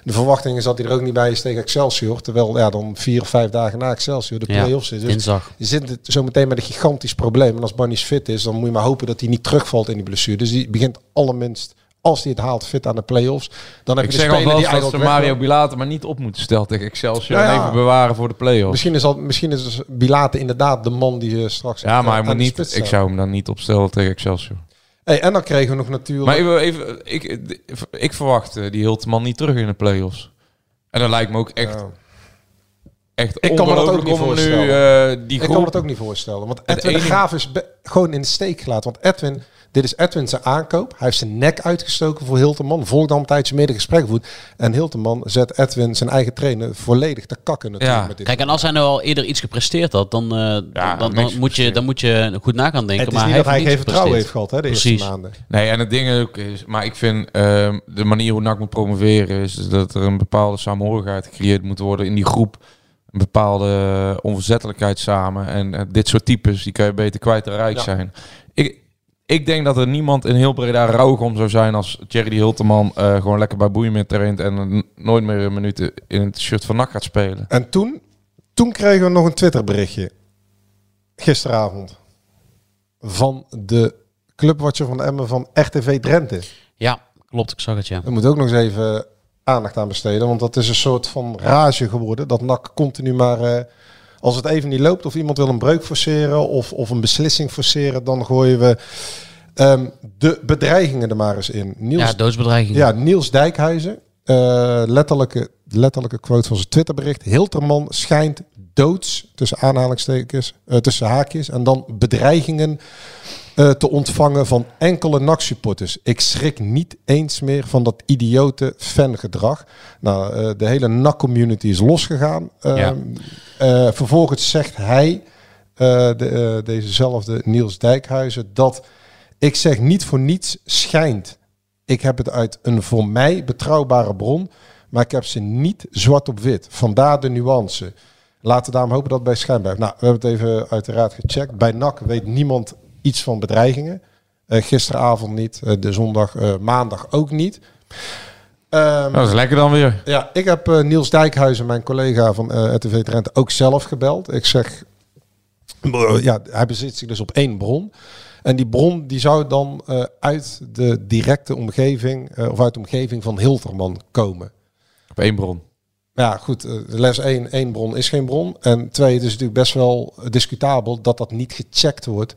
De verwachting is dat hij er ook niet bij is tegen Excelsior. Terwijl ja, dan vier of vijf dagen na Excelsior de Ja, play-offs is. Dus dinsdag. je zit zo meteen met een gigantisch probleem. En als Barney's fit is, dan moet je maar hopen dat hij niet terugvalt in die blessure. Dus die begint allerminst, als hij het haalt, fit aan de play-offs. Dan heb Ik je de zeg al speler wel die dat ze Mario Bilater maar niet op moeten stellen tegen Excelsior. Ja, ja. even bewaren voor de play-offs. Misschien is, al, misschien is dus Bilate inderdaad de man die eh, straks... Ja, maar hij moet niet, ik zou hem dan niet opstellen tegen Excelsior. Hey, en dan kregen we nog natuurlijk... Maar ik, wil even, ik, ik verwacht eh, die Hilteman niet terug in de play-offs. En dat lijkt me ook echt, Ja. echt Ik kan me dat ook niet nu voorstellen. eh, die ik kan me dat ook niet voorstellen. Want Edwin de enige- Graaf is gewoon in de steek gelaten. Want Edwin, dit is Edwin zijn aankoop. Hij heeft zijn nek uitgestoken voor Hilterman. Dan tijdje meer de gesprekken voert. En Hilterman zet Edwin, zijn eigen trainer, volledig te kakken natuurlijk. Ja. Met dit. Kijk, en als hij nou al eerder iets gepresteerd had, dan, eh, dan, dan, dan moet je, dan moet je goed na gaan denken. het is maar niet dat hij heeft geen niet vertrouwen heeft gehad hè, de Precies. eerste maanden. Nee, en het ding ook is... Maar ik vind ehm, de manier hoe NAC moet promoveren... is dat er een bepaalde samenhorigheid gecreëerd moet worden in die groep. Een bepaalde onverzettelijkheid samen. En eh, dit soort types, die kan je beter kwijt en rijk Ja. zijn. Ik, ik denk dat er niemand in heel Breda rouwig om zou zijn... als Thierry Hilteman eh, gewoon lekker bij Boeimeer traint... en nooit meer een minuut in het shirt van NAC gaat spelen. En toen, toen kregen we nog een Twitter berichtje. Gisteravond. Van de clubwatcher van Emmen van RTV Drenthe. Ja, klopt. Ik zag het, ja. Daar moet ook nog eens even aandacht aan besteden. Want dat is een soort van rage geworden. Dat NAC continu maar... eh, als het even niet loopt of iemand wil een breuk forceren... of, of een beslissing forceren... dan gooien we ehm, de bedreigingen er maar eens in. Niels, Ja, doodsbedreiging. ja, Niels Dijkhuizen. eh, letterlijke, letterlijke quote van zijn Twitterbericht. Hilterman schijnt doods, tussen aanhalingstekens, eh, tussen haakjes... en dan bedreigingen eh, te ontvangen van enkele NAC-supporters. Ik schrik niet eens meer van dat idiote fangedrag. Nou, eh, de hele NAC-community is losgegaan. Ehm, Ja. eh, vervolgens zegt hij, de, dezezelfde Niels Dijkhuizen, dat ik zeg niet voor niets schijnt. Ik heb het uit een voor mij betrouwbare bron, maar ik heb ze niet zwart op wit. Vandaar de nuance. Laten we daarom hopen dat het bij schijn blijft. Nou, we hebben het even uiteraard gecheckt. Bij NAC weet niemand iets van bedreigingen. Eh, gisteravond niet, eh, de zondag, eh, maandag ook niet. Ehm, Dat is lekker dan weer. ja, ik heb Niels Dijkhuizen, mijn collega van RTV Drenthe, ook zelf gebeld. Ik zeg, ja, hij bezit zich dus op één bron. En die bron die zou dan uit de directe omgeving, of uit de omgeving van Hilterman komen. Op één bron. Ja, goed. les 1, één bron is geen bron. En twee, het is natuurlijk best wel discutabel dat dat niet gecheckt wordt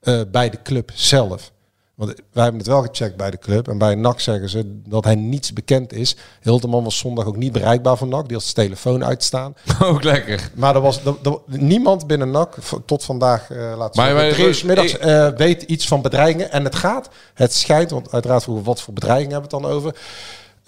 eh, bij de club zelf. Want wij hebben het wel gecheckt bij de club. En bij NAC zeggen ze dat hij niets bekend is. Hilterman was zondag ook niet bereikbaar voor NAC. Die had zijn telefoon uitstaan. Ook lekker. Maar er was er, er- niemand binnen NAC tot vandaag, we Maar 's middags, ik- eh, weet iets van bedreigingen. En het gaat, het schijnt, want uiteraard vroegen we wat voor bedreigingen hebben we het dan over.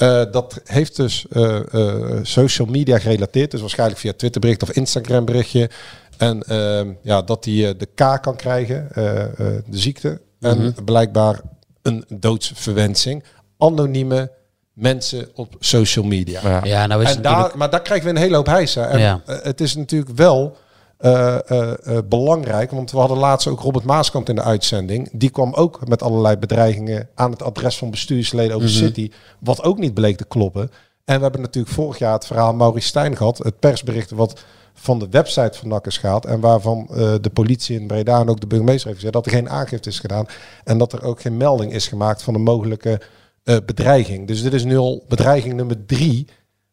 Eh, dat heeft dus eh, eh, social media gerelateerd. Dus waarschijnlijk via Twitter bericht of Instagram berichtje. En ehm, ja, dat hij de K kan krijgen, eh, eh, de ziekte. En blijkbaar een doodsverwensing. Anonieme mensen op social media. Ja. Ja, nou is En het daar, natuurlijk... maar daar krijgen we een hele hoop hijsen. En Ja. het is natuurlijk wel eh, eh, eh, belangrijk, want we hadden laatst ook Robert Maaskant in de uitzending. Die kwam ook met allerlei bedreigingen aan het adres van bestuursleden over City, wat ook niet bleek te kloppen. En we hebben natuurlijk vorig jaar het verhaal Maurice Stijn gehad, het persbericht wat van de website van NAC is gehaald en waarvan de politie in Breda en ook de burgemeester heeft gezegd dat er geen aangifte is gedaan en dat er ook geen melding is gemaakt van een mogelijke bedreiging. Dus dit is nu al bedreiging nummer drie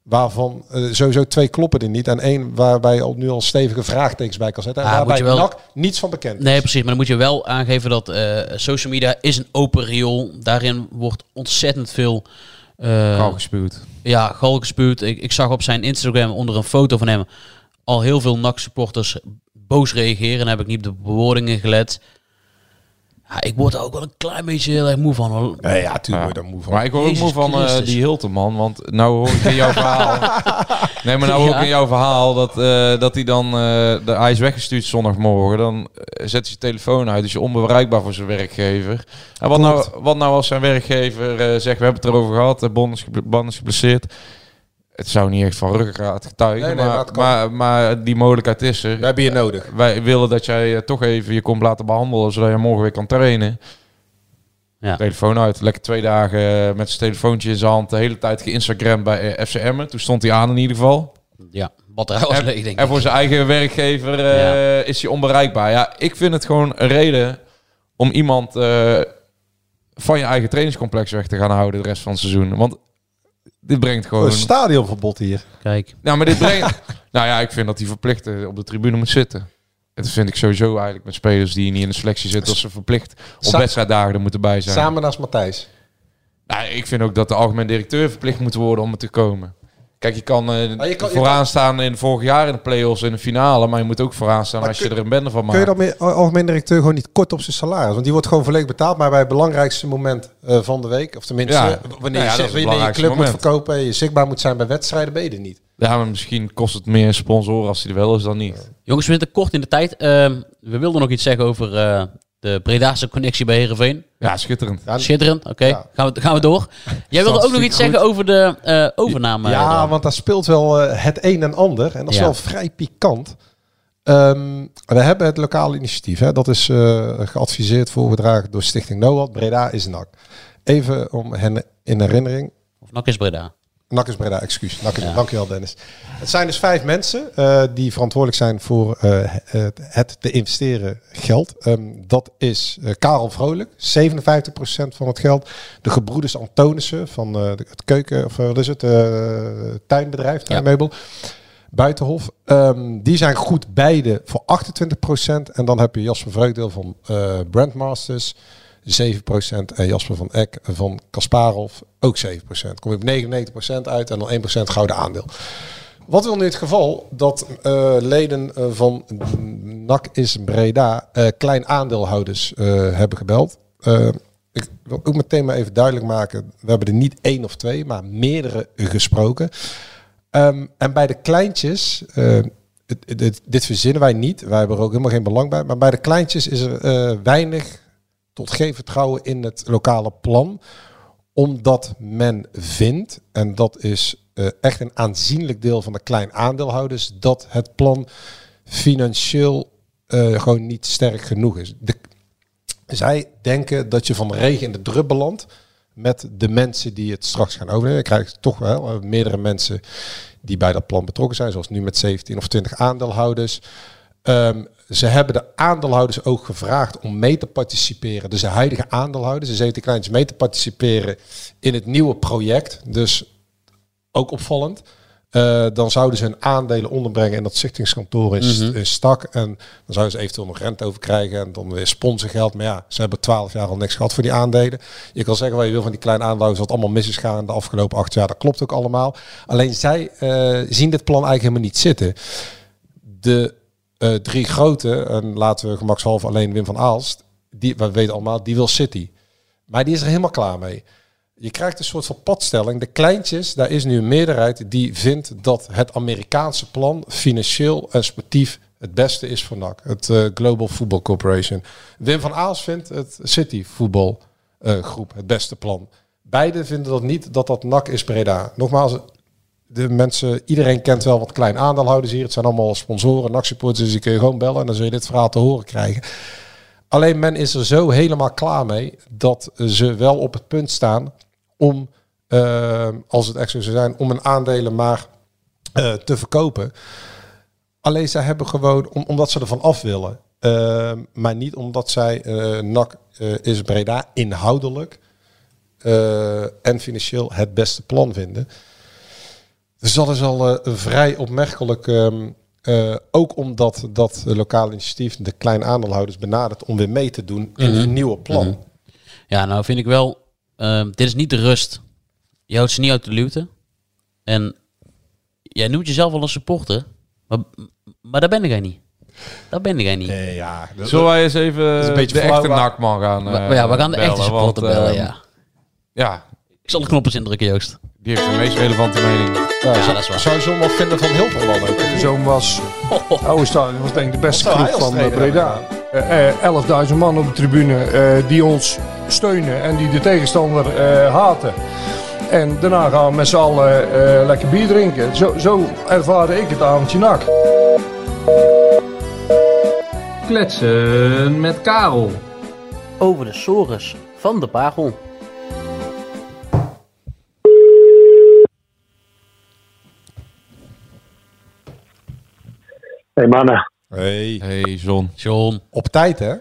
Waarvan eh, sowieso twee kloppen er niet. En één waarbij je al nu al stevige vraagtekens bij kan zetten. En Ah, waarbij je wel- NAC niets van bekend is. Nee, precies. Maar dan moet je wel aangeven dat eh, social media is een open riool. Daarin wordt ontzettend veel... eh, Gal gespuwd. Ja, gal gespuwd. Ik, ik zag op zijn Instagram onder een foto van hem al heel veel NAC-supporters boos reageren. Dan heb ik niet op de bewoordingen gelet. Ja, ik word er ook wel een klein beetje heel erg moe van. hoor. Nee, ja, tuurlijk Ja. word daar moe van. Maar ik hoor ook moe van eh, Christus. die Hilterman, want nou hoor ik in jouw verhaal. Nee, maar nou hoor ik Ja. in jouw verhaal dat, eh, dat hij dan, eh, de, hij is weggestuurd zondagmorgen. Dan eh, zet hij zijn telefoon uit, dus je onbereikbaar voor zijn werkgever. En wat nou, wat nou als zijn werkgever eh, zegt, we hebben het erover gehad, de bon is, is geblesseerd. Het zou niet echt van ruggengraat getuigen, Nee, nee, maar maar, die mogelijkheid is er. We hebben je nodig. Wij willen dat jij eh, toch even je komt laten behandelen, zodat je morgen weer kan trainen. Ja. Telefoon uit. Lekker twee dagen eh, met zijn telefoontje in zijn hand. De hele tijd geïnstagram bij eh, FCM. Toen stond hij aan in ieder geval. Ja, wat er was leuk, denk ik. en voor zijn eigen werkgever eh, Ja. is hij onbereikbaar. Ja, ik vind het gewoon een reden om iemand eh, van je eigen trainingscomplex weg te gaan houden de rest van het seizoen. Want dit brengt gewoon... Een stadionverbod hier. Kijk. Nou, maar dit brengt... nou ja, ik vind dat hij verplicht op de tribune moet zitten. En dat vind ik sowieso eigenlijk met spelers die niet in de selectie zitten... als ze verplicht op wedstrijddagen er moeten bij zijn. Samen naast Matthijs. Nou, ik vind ook dat de algemeen directeur verplicht moet worden om er te komen. Kijk, je kan, eh, je kan- je vooraan staan in vorig jaar in de play-offs in de finale, maar je moet ook vooraan staan Maar als kun- je er een bende van maakt. Kun je dan meer algemeen directeur gewoon niet kort op zijn salaris? Want die wordt gewoon volledig betaald, maar bij het belangrijkste moment eh, van de week, of tenminste Ja. wanneer, ja, je, dat zegt, wanneer je club moet verkopen en je zichtbaar moet zijn bij wedstrijden, ben je er niet. Ja, maar misschien kost het meer sponsoren als hij er wel is dan niet. Jongens, we zitten kort in de tijd. Ehm, we wilden nog iets zeggen over eh, de Bredaanse connectie bij Heerenveen. Ja, schitterend. Schitterend, oké. Ja. Gaan, we, gaan we door. Jij wilde ook nog iets zeggen over de eh, overname. ja, dan. want daar speelt wel eh, het een en ander. En dat is Ja. wel vrij pikant. Ehm, we hebben het lokale initiatief. Hè. Dat is eh, geadviseerd, voorgedragen door Stichting NOAD. Breda is NAC. Even om hen in herinnering. Of NAC is Breda. Is Breda, excuus. Is, Ja. Dankjewel Dennis. Het zijn dus vijf mensen eh, die verantwoordelijk zijn voor eh, het, te investeren geld. Ehm, dat is eh, Karel Vrolijk, 57% van het geld. De gebroeders Antonissen van het keuken, of wat is het, tuinbedrijf, tuinmeubel. Buitenhof. Ehm, die zijn goed beide voor 28%. En dan heb je Jasper Vreugdeel van Brandmasters. 7% en Jasper van Eck van Kasparov ook 7%. Kom je op 99% uit en dan 1% gouden aandeel. Wat wil nu het geval dat eh, leden eh, van NAC is Breda eh, klein aandeelhouders hebben gebeld? Ik wil ook meteen maar even duidelijk maken. We hebben er niet één of twee, maar meerdere gesproken. Ehm, en bij de kleintjes, dit, verzinnen wij niet. Wij hebben er ook helemaal geen belang bij. Maar bij de kleintjes is er weinig tot geen vertrouwen in het lokale plan. Omdat men vindt, en dat is eh, echt een aanzienlijk deel van de klein aandeelhouders, dat het plan financieel eh, gewoon niet sterk genoeg is. De, zij denken dat je van de regen in de drup belandt met de mensen die het straks gaan overnemen. Je krijgt toch wel eh, meerdere mensen die bij dat plan betrokken zijn, zoals nu met 17 of 20 aandeelhouders. Ehm, ze hebben de aandeelhouders ook gevraagd om mee te participeren. Dus de huidige aandeelhouders, de 17 kleintjes, mee te participeren in het nieuwe project. Dus ook opvallend. Eh, dan zouden ze hun aandelen onderbrengen in dat zichtingskantoor in, st- Mhm. in Stak. En dan zouden ze eventueel nog rente over krijgen. En dan weer sponsorgeld. Maar ja, ze hebben twaalf jaar al niks gehad voor die aandelen. Je kan zeggen wat je wil van die kleine aandeelhouders. Wat allemaal mis is gegaan de afgelopen acht jaar. Dat klopt ook allemaal. Alleen zij eh, zien dit plan eigenlijk helemaal niet zitten. De eh, drie grote, en laten we gemakshalve alleen Wim van Aalst. Die, we weten allemaal, die wil City. Maar die is er helemaal klaar mee. Je krijgt een soort van padstelling. De kleintjes, daar is nu een meerderheid die vindt dat het Amerikaanse plan financieel en sportief het beste is voor NAC. Het eh, Global Football Corporation. Wim van Aals vindt het City Voetbal eh, groep het beste plan. Beide vinden dat niet dat dat NAC is Breda. Nogmaals, de mensen, iedereen kent wel wat klein aandeelhouders hier. Het zijn allemaal sponsoren, NAC-supporters, dus die kun je gewoon bellen en dan zul je dit verhaal te horen krijgen. Alleen men is er zo helemaal klaar mee dat ze wel op het punt staan om, eh, als het echt zo zou zijn, om een aandelen maar eh, te verkopen. Alleen zij hebben gewoon, om, omdat ze ervan af willen, eh, maar niet omdat zij NAC is Breda inhoudelijk en financieel het beste plan vinden. Dus dat is al eh, vrij opmerkelijk. ehm, eh, ook omdat dat lokale initiatief de kleine aandeelhouders benadert om weer mee te doen in Mhm. een nieuwe plan. Mhm. Ja, nou vind ik wel, ehm, dit is niet de rust. Je houdt ze niet uit de luwte. En jij noemt jezelf wel een supporter, maar, maar daar ben jij niet. Dat ben jij niet. Nee, ja. dat- Zullen wij eens even een beetje de echte nakman gaan eh, ja, we gaan de bellen, echte supporter want, bellen, eh, ja. Ja, Ik zal de knop eens indrukken, Joost. Die heeft de meest relevante mening. Ja, dat is waar. Zou je zo'n vinden van Hilterman ook? De zoon was, oude stadion was denk ik de beste club van eh, Breda. Eh, eh, 11.000 man op de tribune eh, die ons steunen en die de tegenstander eh, haten. En daarna gaan we met z'n allen eh, lekker bier drinken. Zo, zo ervaarde ik het avondje nak. Kletsen met Karel. Over de sores van de Pagel. Hey mannen. Hey. Hey, John. John. Op tijd, hè?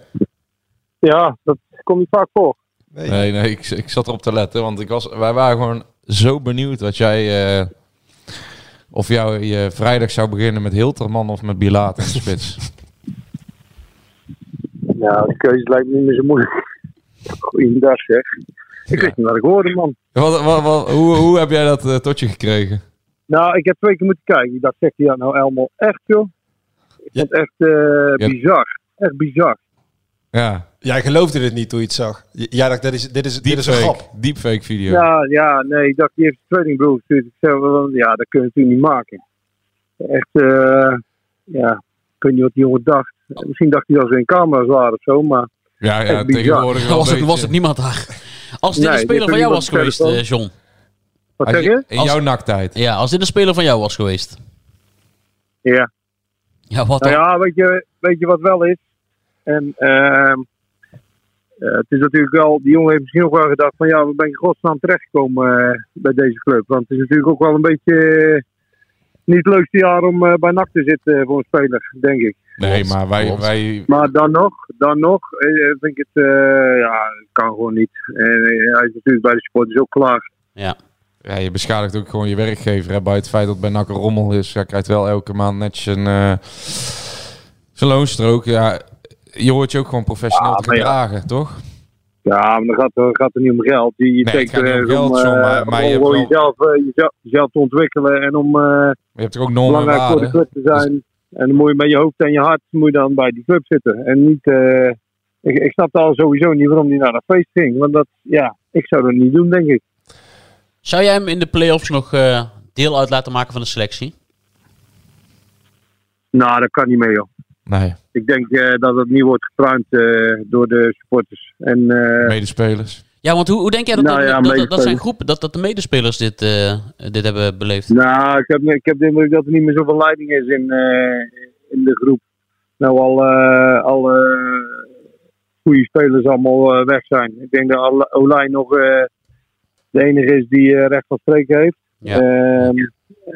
Ja, dat komt niet vaak voor. Nee, Nee, nee, ik, ik zat erop te letten, want ik was, wij waren gewoon zo benieuwd wat jij... eh, of jou je vrijdag zou beginnen met Hilterman of met Bilaat in de spits. Ja, de keuze lijkt me niet meer zo moeilijk. Goeiedag zeg. Ik weet niet wat ik hoorde, man. wat, wat, wat, hoe, hoe heb jij dat eh, tot je gekregen? Nou, ik heb twee keer moeten kijken. Ik dacht, zegt hij dat nou helemaal echt, joh? Ik vond het echt eh, bizar. Echt bizar. Ja, Jij geloofde dit niet toen je het zag. J- Jij dacht, dit is, dit is, dit is een deepfake, grap. deepfake video. Ja, ja, nee, ik dacht, die heeft een tweelingbroer gestuurd. Ik zei, wel, ja, dat kun je natuurlijk niet maken. Echt, eh, ja, ik weet niet wat die jongen dacht. Misschien dacht hij dat ze in camera's waren of zo, maar... Ja, ja tegenwoordig wel Was ook, was ook niemand daar. Als dit Nee, een speler dit van jou was geweest, eh, John. Wat zeg je-? In Als- jouw nakttijd. Ja, als dit een speler van jou was geweest. Ja. Ja, wat Nou ja, weet je, weet je wat wel is? En ehm, eh, het is natuurlijk wel, die jongen heeft misschien ook wel gedacht van ja, we ben in godsnaam terechtgekomen eh, bij deze club. Want het is natuurlijk ook wel een beetje eh, niet het leukste jaar om eh, bij NAC te zitten voor een speler, denk ik. Nee, maar wij, wij, Maar dan nog, dan nog, vind ik het, eh, ja, kan gewoon niet. En hij is natuurlijk bij de supporters ook klaar. Ja. Ja, je beschadigt ook gewoon je werkgever. Hè? Bij het feit dat bij NAC een rommel is. Hij krijgt wel elke maand netjes een, eh, zijn loonstrook. Ja, je hoort je ook gewoon professioneel Ja, te ja. gedragen, toch? Ja, maar dan gaat, dan gaat het niet om geld. Je, je het denkt om er John, eh, maar- maar je om wel- jezelf, eh, jezelf, jezelf te ontwikkelen en om... eh, je hebt toch ook belangrijk voor de club te zijn. En dan moet je met je hoofd en je hart moet je dan bij die club zitten. En niet. eh, ik, ik snapte al sowieso niet waarom hij naar dat feest ging. Want dat, ja, ik zou dat niet doen, denk ik. Zou jij hem in de play-offs nog eh, deel uit laten maken van de selectie? Nou, dat kan niet mee, joh. Nee, Ik denk eh, dat het niet wordt gepruimd eh, door de supporters. En eh, medespelers. Ja, want hoe, hoe denk jij dat, Nou dat, ja, dat, zijn groepen, dat, dat de medespelers dit, eh, dit hebben beleefd? nou, ik heb, ik heb de indruk dat er niet meer zoveel leiding is in, eh, in de groep. Nou, al, eh alle goede spelers allemaal eh, weg zijn. Ik denk dat Al- Olij nog eh, de enige is die eh, recht van spreken heeft. Ja. Ehm,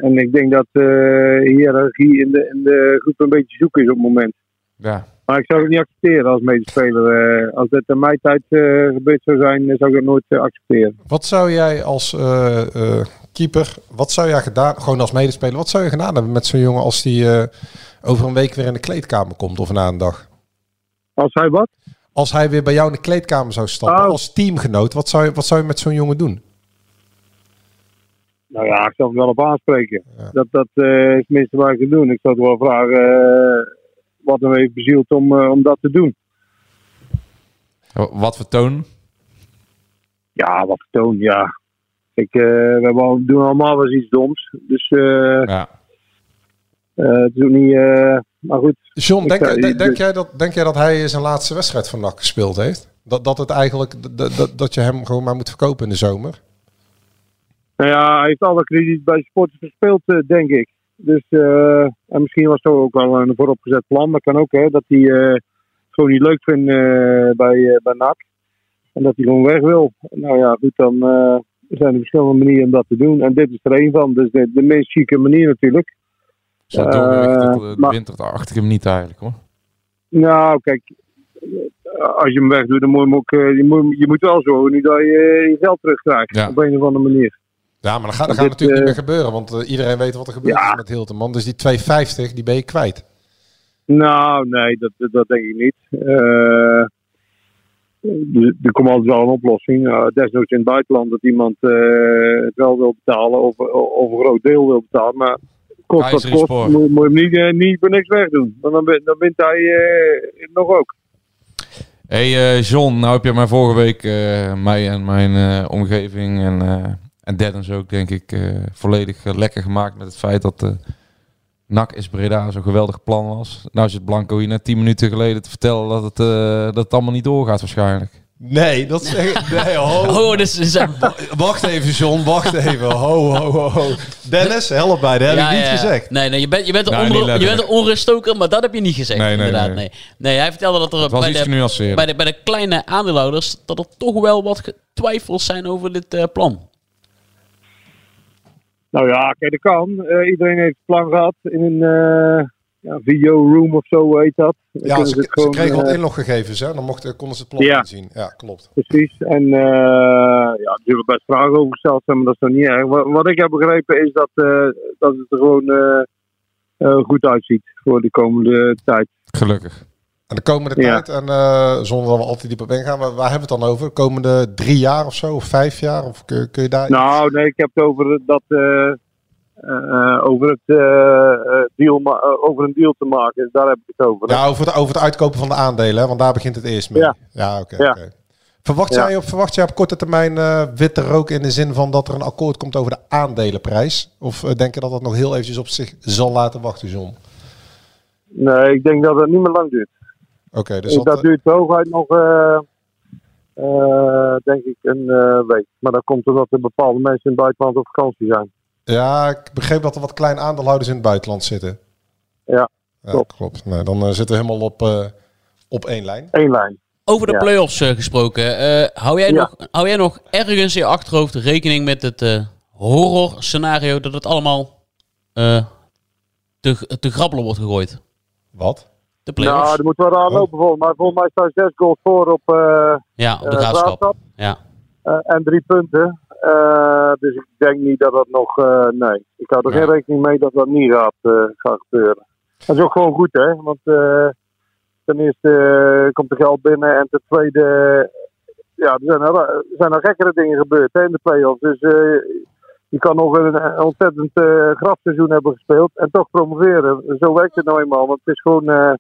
en ik denk dat de hiërarchie in de, in de groep een beetje zoek is op het moment. Ja. Maar ik zou het niet accepteren als medespeler. Eh, als dit in mijn tijd eh, gebeurd zou zijn, zou ik het nooit eh, accepteren. Wat zou jij als eh, eh, keeper, wat zou jij gedaan, gewoon als medespeler, wat zou je gedaan hebben met zo'n jongen als die eh, over een week weer in de kleedkamer komt of na een dag? Als hij wat? Als hij weer bij jou in de kleedkamer zou stappen Oh. als teamgenoot, wat zou je, wat zou je met zo'n jongen doen? Nou ja, ik zou hem wel op aanspreken. Dat, dat eh, is het minste wat ik kan doen. Ik zou het wel vragen eh, wat hem heeft bezield om, eh, om dat te doen. Wat voor toon? Ja, wat toon, ja. Ik, eh, we doen allemaal wel eens iets doms. Dus eh, Ja. Eh, het is ook niet... eh, maar goed. John, Ik denk, zou- denk, denk jij dat, denk jij dat hij zijn laatste wedstrijd van NAC gespeeld heeft? Dat, dat het eigenlijk, dat, dat, dat je hem gewoon maar moet verkopen in de zomer? Nou ja, hij heeft alle krediet bij sporters verspeeld, eh, denk ik. Dus, eh, en misschien was het ook wel een vooropgezet plan. Dat kan ook, hè. Dat hij eh, het gewoon niet leuk vindt eh, bij, eh, bij NAC. En dat hij gewoon weg wil. Nou ja, goed, dan eh, zijn er verschillende manieren om dat te doen. En dit is er een van. Dus de, de meest chique manier natuurlijk. Zo Eh, doorgericht tot de maar- winterachtige hem niet eigenlijk hoor. Nou, kijk, eh, als je hem wegdoet, dan moet je ook. eh, je, moet, je moet wel zorgen nu dat je je geld terugkrijgt. Ja. Op een of andere manier. Ja, maar dat gaat, dat Dit, gaat natuurlijk eh, niet meer gebeuren, want eh, iedereen weet wat er gebeurd is met Hilterman. Dus die 250, die ben je kwijt. Nou, nee, dat, dat, denk ik niet. Eh, er komt altijd wel een oplossing. Uh, desnoods in het buitenland dat iemand eh, het wel wil betalen of, of een groot deel wil betalen. Maar kost wat kost, moet, moet je hem niet, eh, niet voor niks wegdoen. Want dan, dan wint hij eh, nog ook. Hey eh, John, nou heb je mij vorige week mij en mijn omgeving en, en Dennis ook denk ik volledig lekker gemaakt met het feit dat NAC is Breda zo'n geweldig plan was. Nou zit Blanco hier net 10 minuten geleden te vertellen dat het, dat het allemaal niet doorgaat waarschijnlijk. Nee, dat zeg ik. Nee, ho. Oh, dus ze zijn... Wacht even, John. Wacht even. Ho, ho, ho, ho. Dennis, help mij. Dat heb Ja, ik niet ja, ja. gezegd. Nee, nee je, bent, je, bent een Nee, onder, niet je bent een letterlijk. onruststoker, maar dat heb je niet gezegd. Nee, nee, inderdaad, nee. nee. nee. hij vertelde dat er bij de, bij, de, bij de kleine aandeelhouders... dat er toch wel wat twijfels zijn over dit eh, plan. Nou ja, kijk, dat kan. Eh, iedereen heeft het plan gehad in een eh ja, video-room of zo heet dat. Dan Ja, ze, het ze gewoon, kregen wat eh, inloggegevens, hè? Dan mochten, konden ze het plan Ja. zien. Ja, klopt. Precies. En eh ja, er zullen best vragen over gesteld zijn, maar dat is nog niet erg. Wat, wat ik heb begrepen is dat, eh, dat het er gewoon eh, eh, goed uitziet voor de komende tijd. Gelukkig. En de komende Ja. tijd, en eh, zonder dat we al te diep op ingaan, waar, waar hebben we het dan over? De komende drie jaar of zo, of vijf jaar? Of kun, kun je daar... Nou, nee, ik heb het over dat. Eh, over, het, eh, eh, deal over een deal te maken. Daar heb ik het over. Ja, over het, over het uitkopen van de aandelen, hè? want daar begint het eerst mee. Ja. Ja, oké. Ja. Verwacht, Ja. jij op, verwacht jij op korte termijn witte rook in de zin van dat er een akkoord komt over de aandelenprijs? Of denk je dat dat nog heel eventjes op zich zal laten wachten, John? Nee, ik denk dat het niet meer lang duurt. Oké, dus dat, dat, duurt hooguit nog, denk ik, een week. Maar dat komt omdat er bepaalde mensen in het buitenland op vakantie zijn. Ja, ik begreep dat er wat kleine aandeelhouders in het buitenland zitten. Ja, Ja, klopt. klopt. Nee, dan eh, zitten we helemaal op, eh, op één lijn. Eén lijn. Over de Ja. play-offs eh, gesproken. eh, hou, jij Ja. nog, hou jij nog ergens in je achterhoofd rekening met het eh, horror scenario dat het allemaal eh, te, te grappelen wordt gegooid? Wat? De play-offs? Nou, er moet wel raar lopen volgens mij. Volgens mij staan zes goals voor op, eh, ja, op de graafschap. Graafschap. Ja. Eh, en drie punten. Eh, dus ik denk niet dat dat nog. eh, nee, ik hou er Ja. geen rekening mee dat dat niet gaat, eh, gaat gebeuren. Dat is ook gewoon goed, hè? Want ten eerste komt er geld binnen en ten tweede. ja, er zijn er, zijn er gekkere dingen gebeurd hè, in de play-offs. Dus je kan nog een, ontzettend eh grafseizoen hebben gespeeld en toch promoveren. Zo werkt het nou eenmaal. Want het is gewoon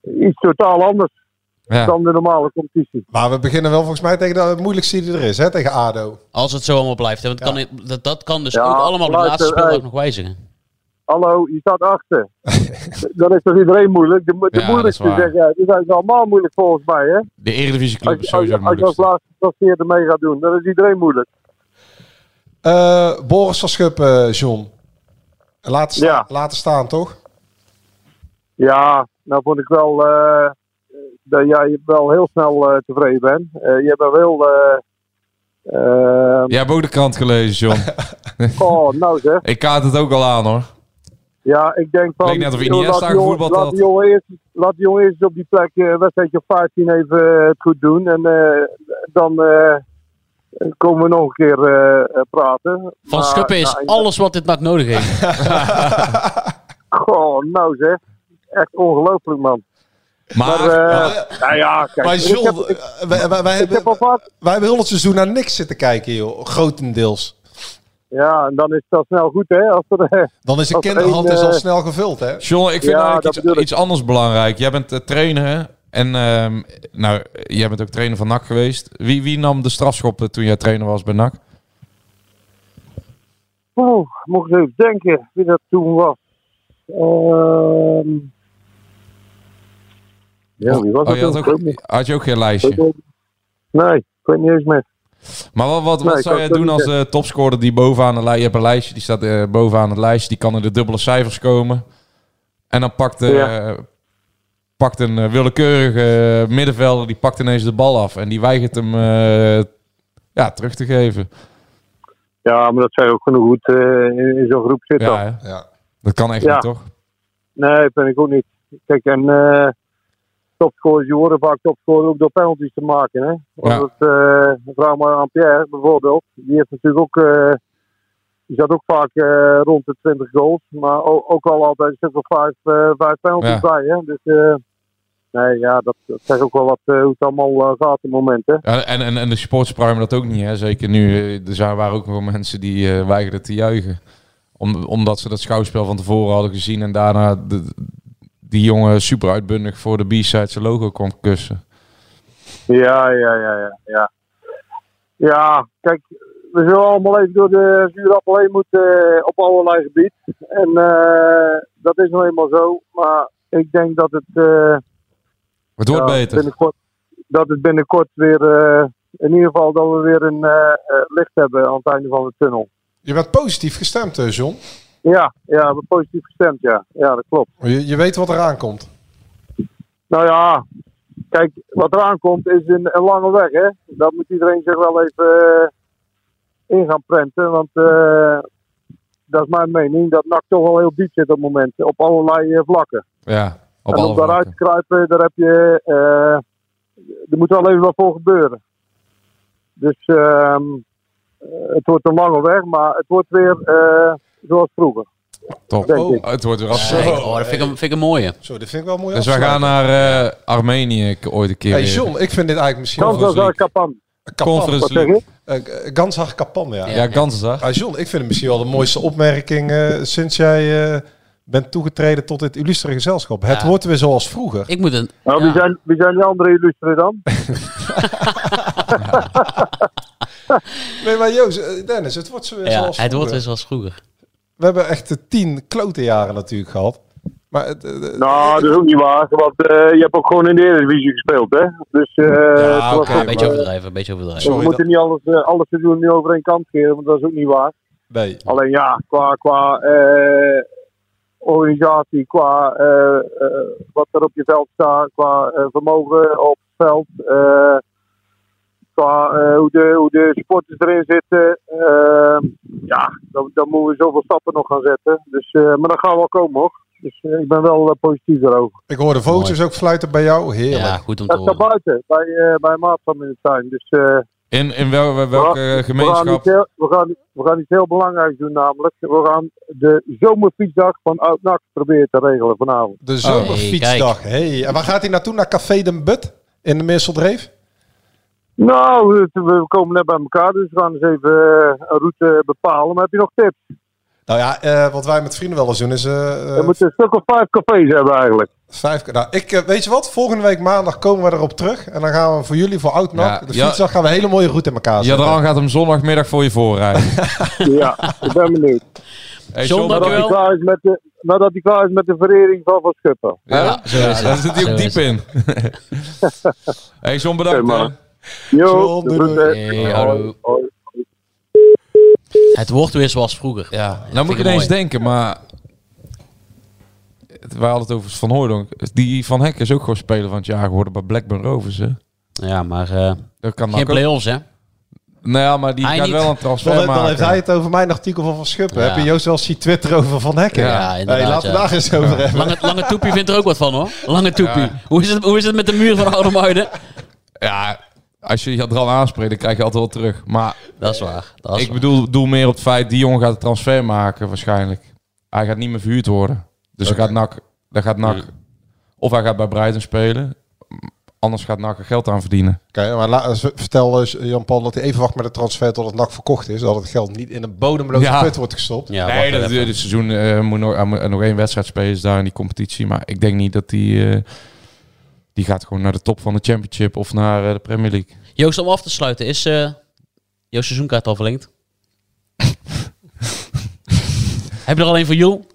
iets totaal anders Ja. dan de normale competitie. Maar we beginnen wel volgens mij tegen de moeilijkste die er is, hè? tegen ADO. Als het zo allemaal blijft. Hè? Want Ja. kan, dat, dat kan dus Ja, ook allemaal de laatste speeldag hey. nog wijzigen. Hallo, je staat achter. Dan is toch iedereen moeilijk? De, de Ja, moeilijkste dat zeg jij. Die zijn allemaal moeilijk volgens mij, hè? De Eredivisie Als, club is als, sowieso je- het als je als laatste gepasseerde mee gaat doen, dan is iedereen moeilijk. Eh, Boris van Schuppen, John. Laten, sta- Ja. laten staan, toch? Ja, nou vond ik wel eh, dat jij wel heel snel eh, tevreden bent. Eh, je bent wel... eh Jij hebt ook de krant gelezen, John. Oh, nou zeg. Ik kaart het ook al aan, hoor. Ja, ik denk van... Leek net of Iniesta laat gevoetbald laat had. die jongen eerst- Laat die jongen eerst op die plek een wedstrijdje of 15 even het goed doen. En eh, dan eh, komen we nog een keer praten. Van Maar, Schuppen is nou, alles wat dit NAC nodig heeft. Goh, nou zeg. Echt ongelooflijk, man. Maar, Maar, eh, nou ja, kijk. Maar ik John, heb- ik- eh, wij, wij, hebben, heb wij hebben heel het seizoen naar niks zitten kijken, joh. Grotendeels. Ja, en dan is het al snel goed, hè? Als er, eh, Dan is de er kinderhand is al eh, snel gevuld, hè? John, ik vind Ja, eigenlijk dat iets, anders belangrijk. Jij bent eh, trainer, hè? En ehm, nou, jij bent ook trainer van NAC geweest. Wie, wie nam de strafschoppen toen jij trainer was bij NAC? Oeh, moet ik eens even denken wie dat toen was. Ehm ja, wie was Oh, dat je had, ook, had je ook geen lijstje? Nee, ik weet niet eens meer. Maar wat, wat, wat Nee, ik zou jij doen als eh, topscorer die bovenaan de lijstje... Je hebt een lijstje, die staat eh, bovenaan het lijstje. Die kan in de dubbele cijfers komen. En dan pakt, eh, Ja. pakt een eh, willekeurige middenvelder... die pakt ineens de bal af. En die weigert hem eh, ja, terug te geven. Ja, maar dat zou ook genoeg goed eh, in, in zo'n groep zitten. Ja? Ja. dat kan echt Ja. niet, toch? Nee, dat vind ik ook niet. Kijk, en eh topscorers, die worden vaak topscorer ook door penalties te maken. Hè? Want Ja. het, vraag maar aan Pierre bijvoorbeeld. Die heeft natuurlijk ook, eh, die zat ook vaak eh, rond de 20 goals. Maar ook, ook al altijd een stuk of vijf, eh, vijf penalties Ja. bij. Hè? Dus nee, ja, dat, dat zegt ook wel wat hoe het allemaal gaat op het moment. Hè? Ja, en, en, en de supporters pruimen dat ook niet, hè? Zeker nu. Er zijn, waren ook wel mensen die weigerden te juichen. Om, omdat ze dat schouwspel van tevoren hadden gezien en daarna de, die jongen super uitbundig voor de B-side zijn logo kon kussen. Ja, ja, ja, ja, ja. Ja, kijk, we zullen allemaal even door de zuurappel heen moeten eh, op allerlei gebied. En eh, dat is nou eenmaal zo. Maar ik denk dat het... eh, Het wordt ja, beter. Binnenkort, dat het binnenkort weer, eh, in ieder geval dat we weer een licht hebben aan het einde van de tunnel. Je bent positief gestemd, eh, John. Ja, ja, we hebben positief gestemd, ja. Ja, dat klopt. Je, je weet wat eraan komt. Nou ja, kijk, wat eraan komt is een, een lange weg, hè. Dat moet iedereen zich wel even eh, in gaan prenten, want eh, dat is mijn mening, dat NAC toch wel heel diep zit op het moment, op allerlei eh, vlakken. Ja, op en alle om daaruit te kruipen, daar heb je, eh, er moet wel even wat voor gebeuren. Dus ehm, eh, het wordt een lange weg, maar het wordt weer eh, zoals vroeger. Top. Denk ik. Het wordt weer af. Kijk, oh, dat vind ik, een, vind ik een mooie. Zo, dit vind ik wel mooi. Dus we gaan naar eh, Armenië k- ooit een keer. Hey weer. John, ik vind dit eigenlijk misschien Kans wel... als Kapan. Conference Wat zeg League. je? Uh, Ganshar Kapan, ja. Ja, Ganzendag. Ah, John, ik vind het misschien wel de mooiste opmerking eh, sinds jij eh, bent toegetreden tot dit illustre gezelschap. Het Ja. wordt weer zoals vroeger. Ik moet een... Nou, wie, ja. zijn, wie zijn die andere illustren dan? Nee, maar Joost, eh, Dennis, het wordt zo weer Ja, zoals het wordt weer zoals vroeger. We hebben echt de tien klote jaren natuurlijk gehad. Maar het, eh, eh, Nou, dat is ook niet waar. Want eh, je hebt ook gewoon in de Eredivisie gespeeld, hè? Dus eh het was oké, ook, Een beetje overdrijven, een beetje overdrijven. Sorry, we moeten niet alles, eh, alles te doen nu over één kant scheren, want dat is ook niet waar. nee. Alleen ja, qua, qua eh, organisatie, qua wat er op je veld staat, qua vermogen op het veld, eh, qua eh, hoe, de, hoe de supporters erin zitten. eh, ja, dan, dan moeten we zoveel stappen nog gaan zetten. Dus, eh, maar dat gaat wel komen hoor. Dus eh, ik ben wel positief daarover. Ik hoorde vogeltjes ook fluiten bij jou. Heerlijk. Ja, goed om te Dat staat horen. buiten, bij, eh bij een maat van me in de tuin. Dus eh, In, in wel, wel- welke we, gaan, we, gaan gemeenschap? iets heel, we, gaan, we gaan iets heel belangrijks doen namelijk. We gaan de zomerfietsdag van Oud-NAC proberen te regelen vanavond. De zomerfietsdag. hey, En waar gaat hij naartoe? Naar Café de But in de Meerseldreef? Nou, we, komen net bij elkaar, dus we gaan eens even eh, een route bepalen. Maar heb je nog tips? Nou ja, eh, wat wij met vrienden wel eens doen is... eh, eh, We moeten een stuk of vijf cafés hebben eigenlijk. Vijf, nou, ik, weet je wat? Volgende week maandag komen we erop terug. En dan gaan we voor jullie, voor oud Ja, de ja. fietsdag, gaan we een hele mooie route in elkaar zetten. Jadran gaat hem zondagmiddag voor je voorrijden. Ja, ik ben benieuwd. Hey, John, Nadat hij, klaar is met de, nadat hij klaar is met de verering van Van Schuppen. Ja, daar zit hij ook diep in. hey John, bedankt. man. Jo. Hey, hallo. Het wordt weer zoals vroeger. Ja, nou moet ik ineens mooi. denken, maar... het- Wij hadden het over Van Hooydonk. Die Van Hek is ook gewoon speler van het jaar geworden bij Blackburn Rovers. Hè? Ja, maar eh, Dat kan geen ook. play-offs, hè? Nou ja, maar die Hij gaat niet. wel een Dan, transfer dan maken. heeft hij het over mijn artikel van Van Schuppen. Ja. Heb je Joost wel zien Twitter over Van Hekken? Ja, Hey, inderdaad, laten we daar eens over hebben. Lange, lange Toepie vindt er ook wat van, hoor. Lange Toepie. Ja. Hoe, is het, hoe is het met de muur van Oude Muiden? Ja, als je Jadran aanspreekt, dan krijg je altijd wel terug. Maar Dat is waar. Dat is ik waar. bedoel, bedoel meer op het feit, die jongen gaat een transfer maken waarschijnlijk. Hij gaat niet meer verhuurd worden. Dus dan gaat NAC, dan gaat NAC of hij gaat bij Brighton spelen. Anders gaat NAC er geld aan verdienen. Oké, maar la- z- vertel Jan-Paul dat hij even wacht met het transfer tot het NAC verkocht is. Dat het geld niet in een bodemloze Ja. put wordt gestopt. Ja, nee, dat, dit seizoen eh, moet nog, hij nog één wedstrijd spelen is daar in die competitie. Maar ik denk niet dat die... eh, die gaat gewoon naar de top van de Championship of naar eh, de Premier League. Joost, om af te sluiten, is eh jouw seizoenkaart al verlengd? Heb je er alleen voor Joel?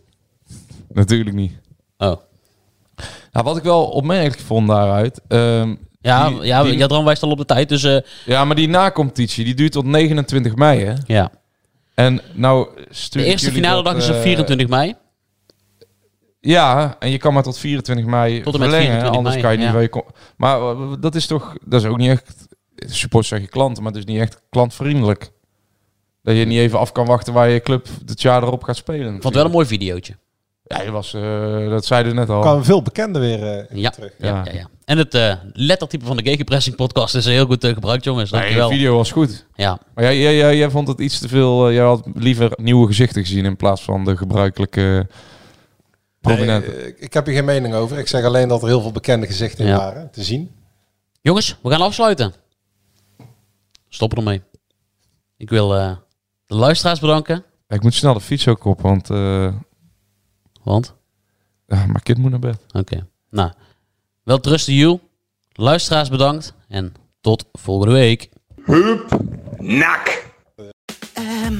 Natuurlijk niet. Oh. Nou, wat ik wel opmerkelijk vond daaruit... ehm, Ja, die- ja die- Jadran wijst al op de tijd, dus eh, Ja, maar die na-competitie, die duurt tot 29 mei, hè? ja. En nou De eerste finale dat, dag is op eh, 24 mei. Ja, en je kan maar tot 24 mei Tot en met verlengen, 24 anders mei, kan je niet ja. waar je kom- Maar eh, dat is toch, dat is ook niet echt, support zeg je klanten, maar het is niet echt klantvriendelijk. Dat je niet even af kan wachten waar je club het jaar erop gaat spelen. Ik vond het wel een mooi videootje. Ja, je was, eh, dat zeiden net al. Kwamen veel bekenden weer eh, Ja, terug. ja, Ja. ja. ja. En het eh, lettertype van de Gegenpressing podcast is heel goed gebruikt, jongens. Nee, de video was goed. Ja, Maar jij, jij, jij, jij vond het iets te veel, jij had liever nieuwe gezichten gezien in plaats van de gebruikelijke prominente. Nee, eh, ik heb hier geen mening over. Ik zeg alleen dat er heel veel bekende gezichten Ja. waren te zien. jongens, we gaan afsluiten. Stoppen ermee. Ik wil eh, de luisteraars bedanken. Ik moet snel de fiets ook op, want eh Want? ja, mijn kind moet naar bed. Oké. Nou, wel trusten you. Luisteraars bedankt. En tot volgende week. Ehm,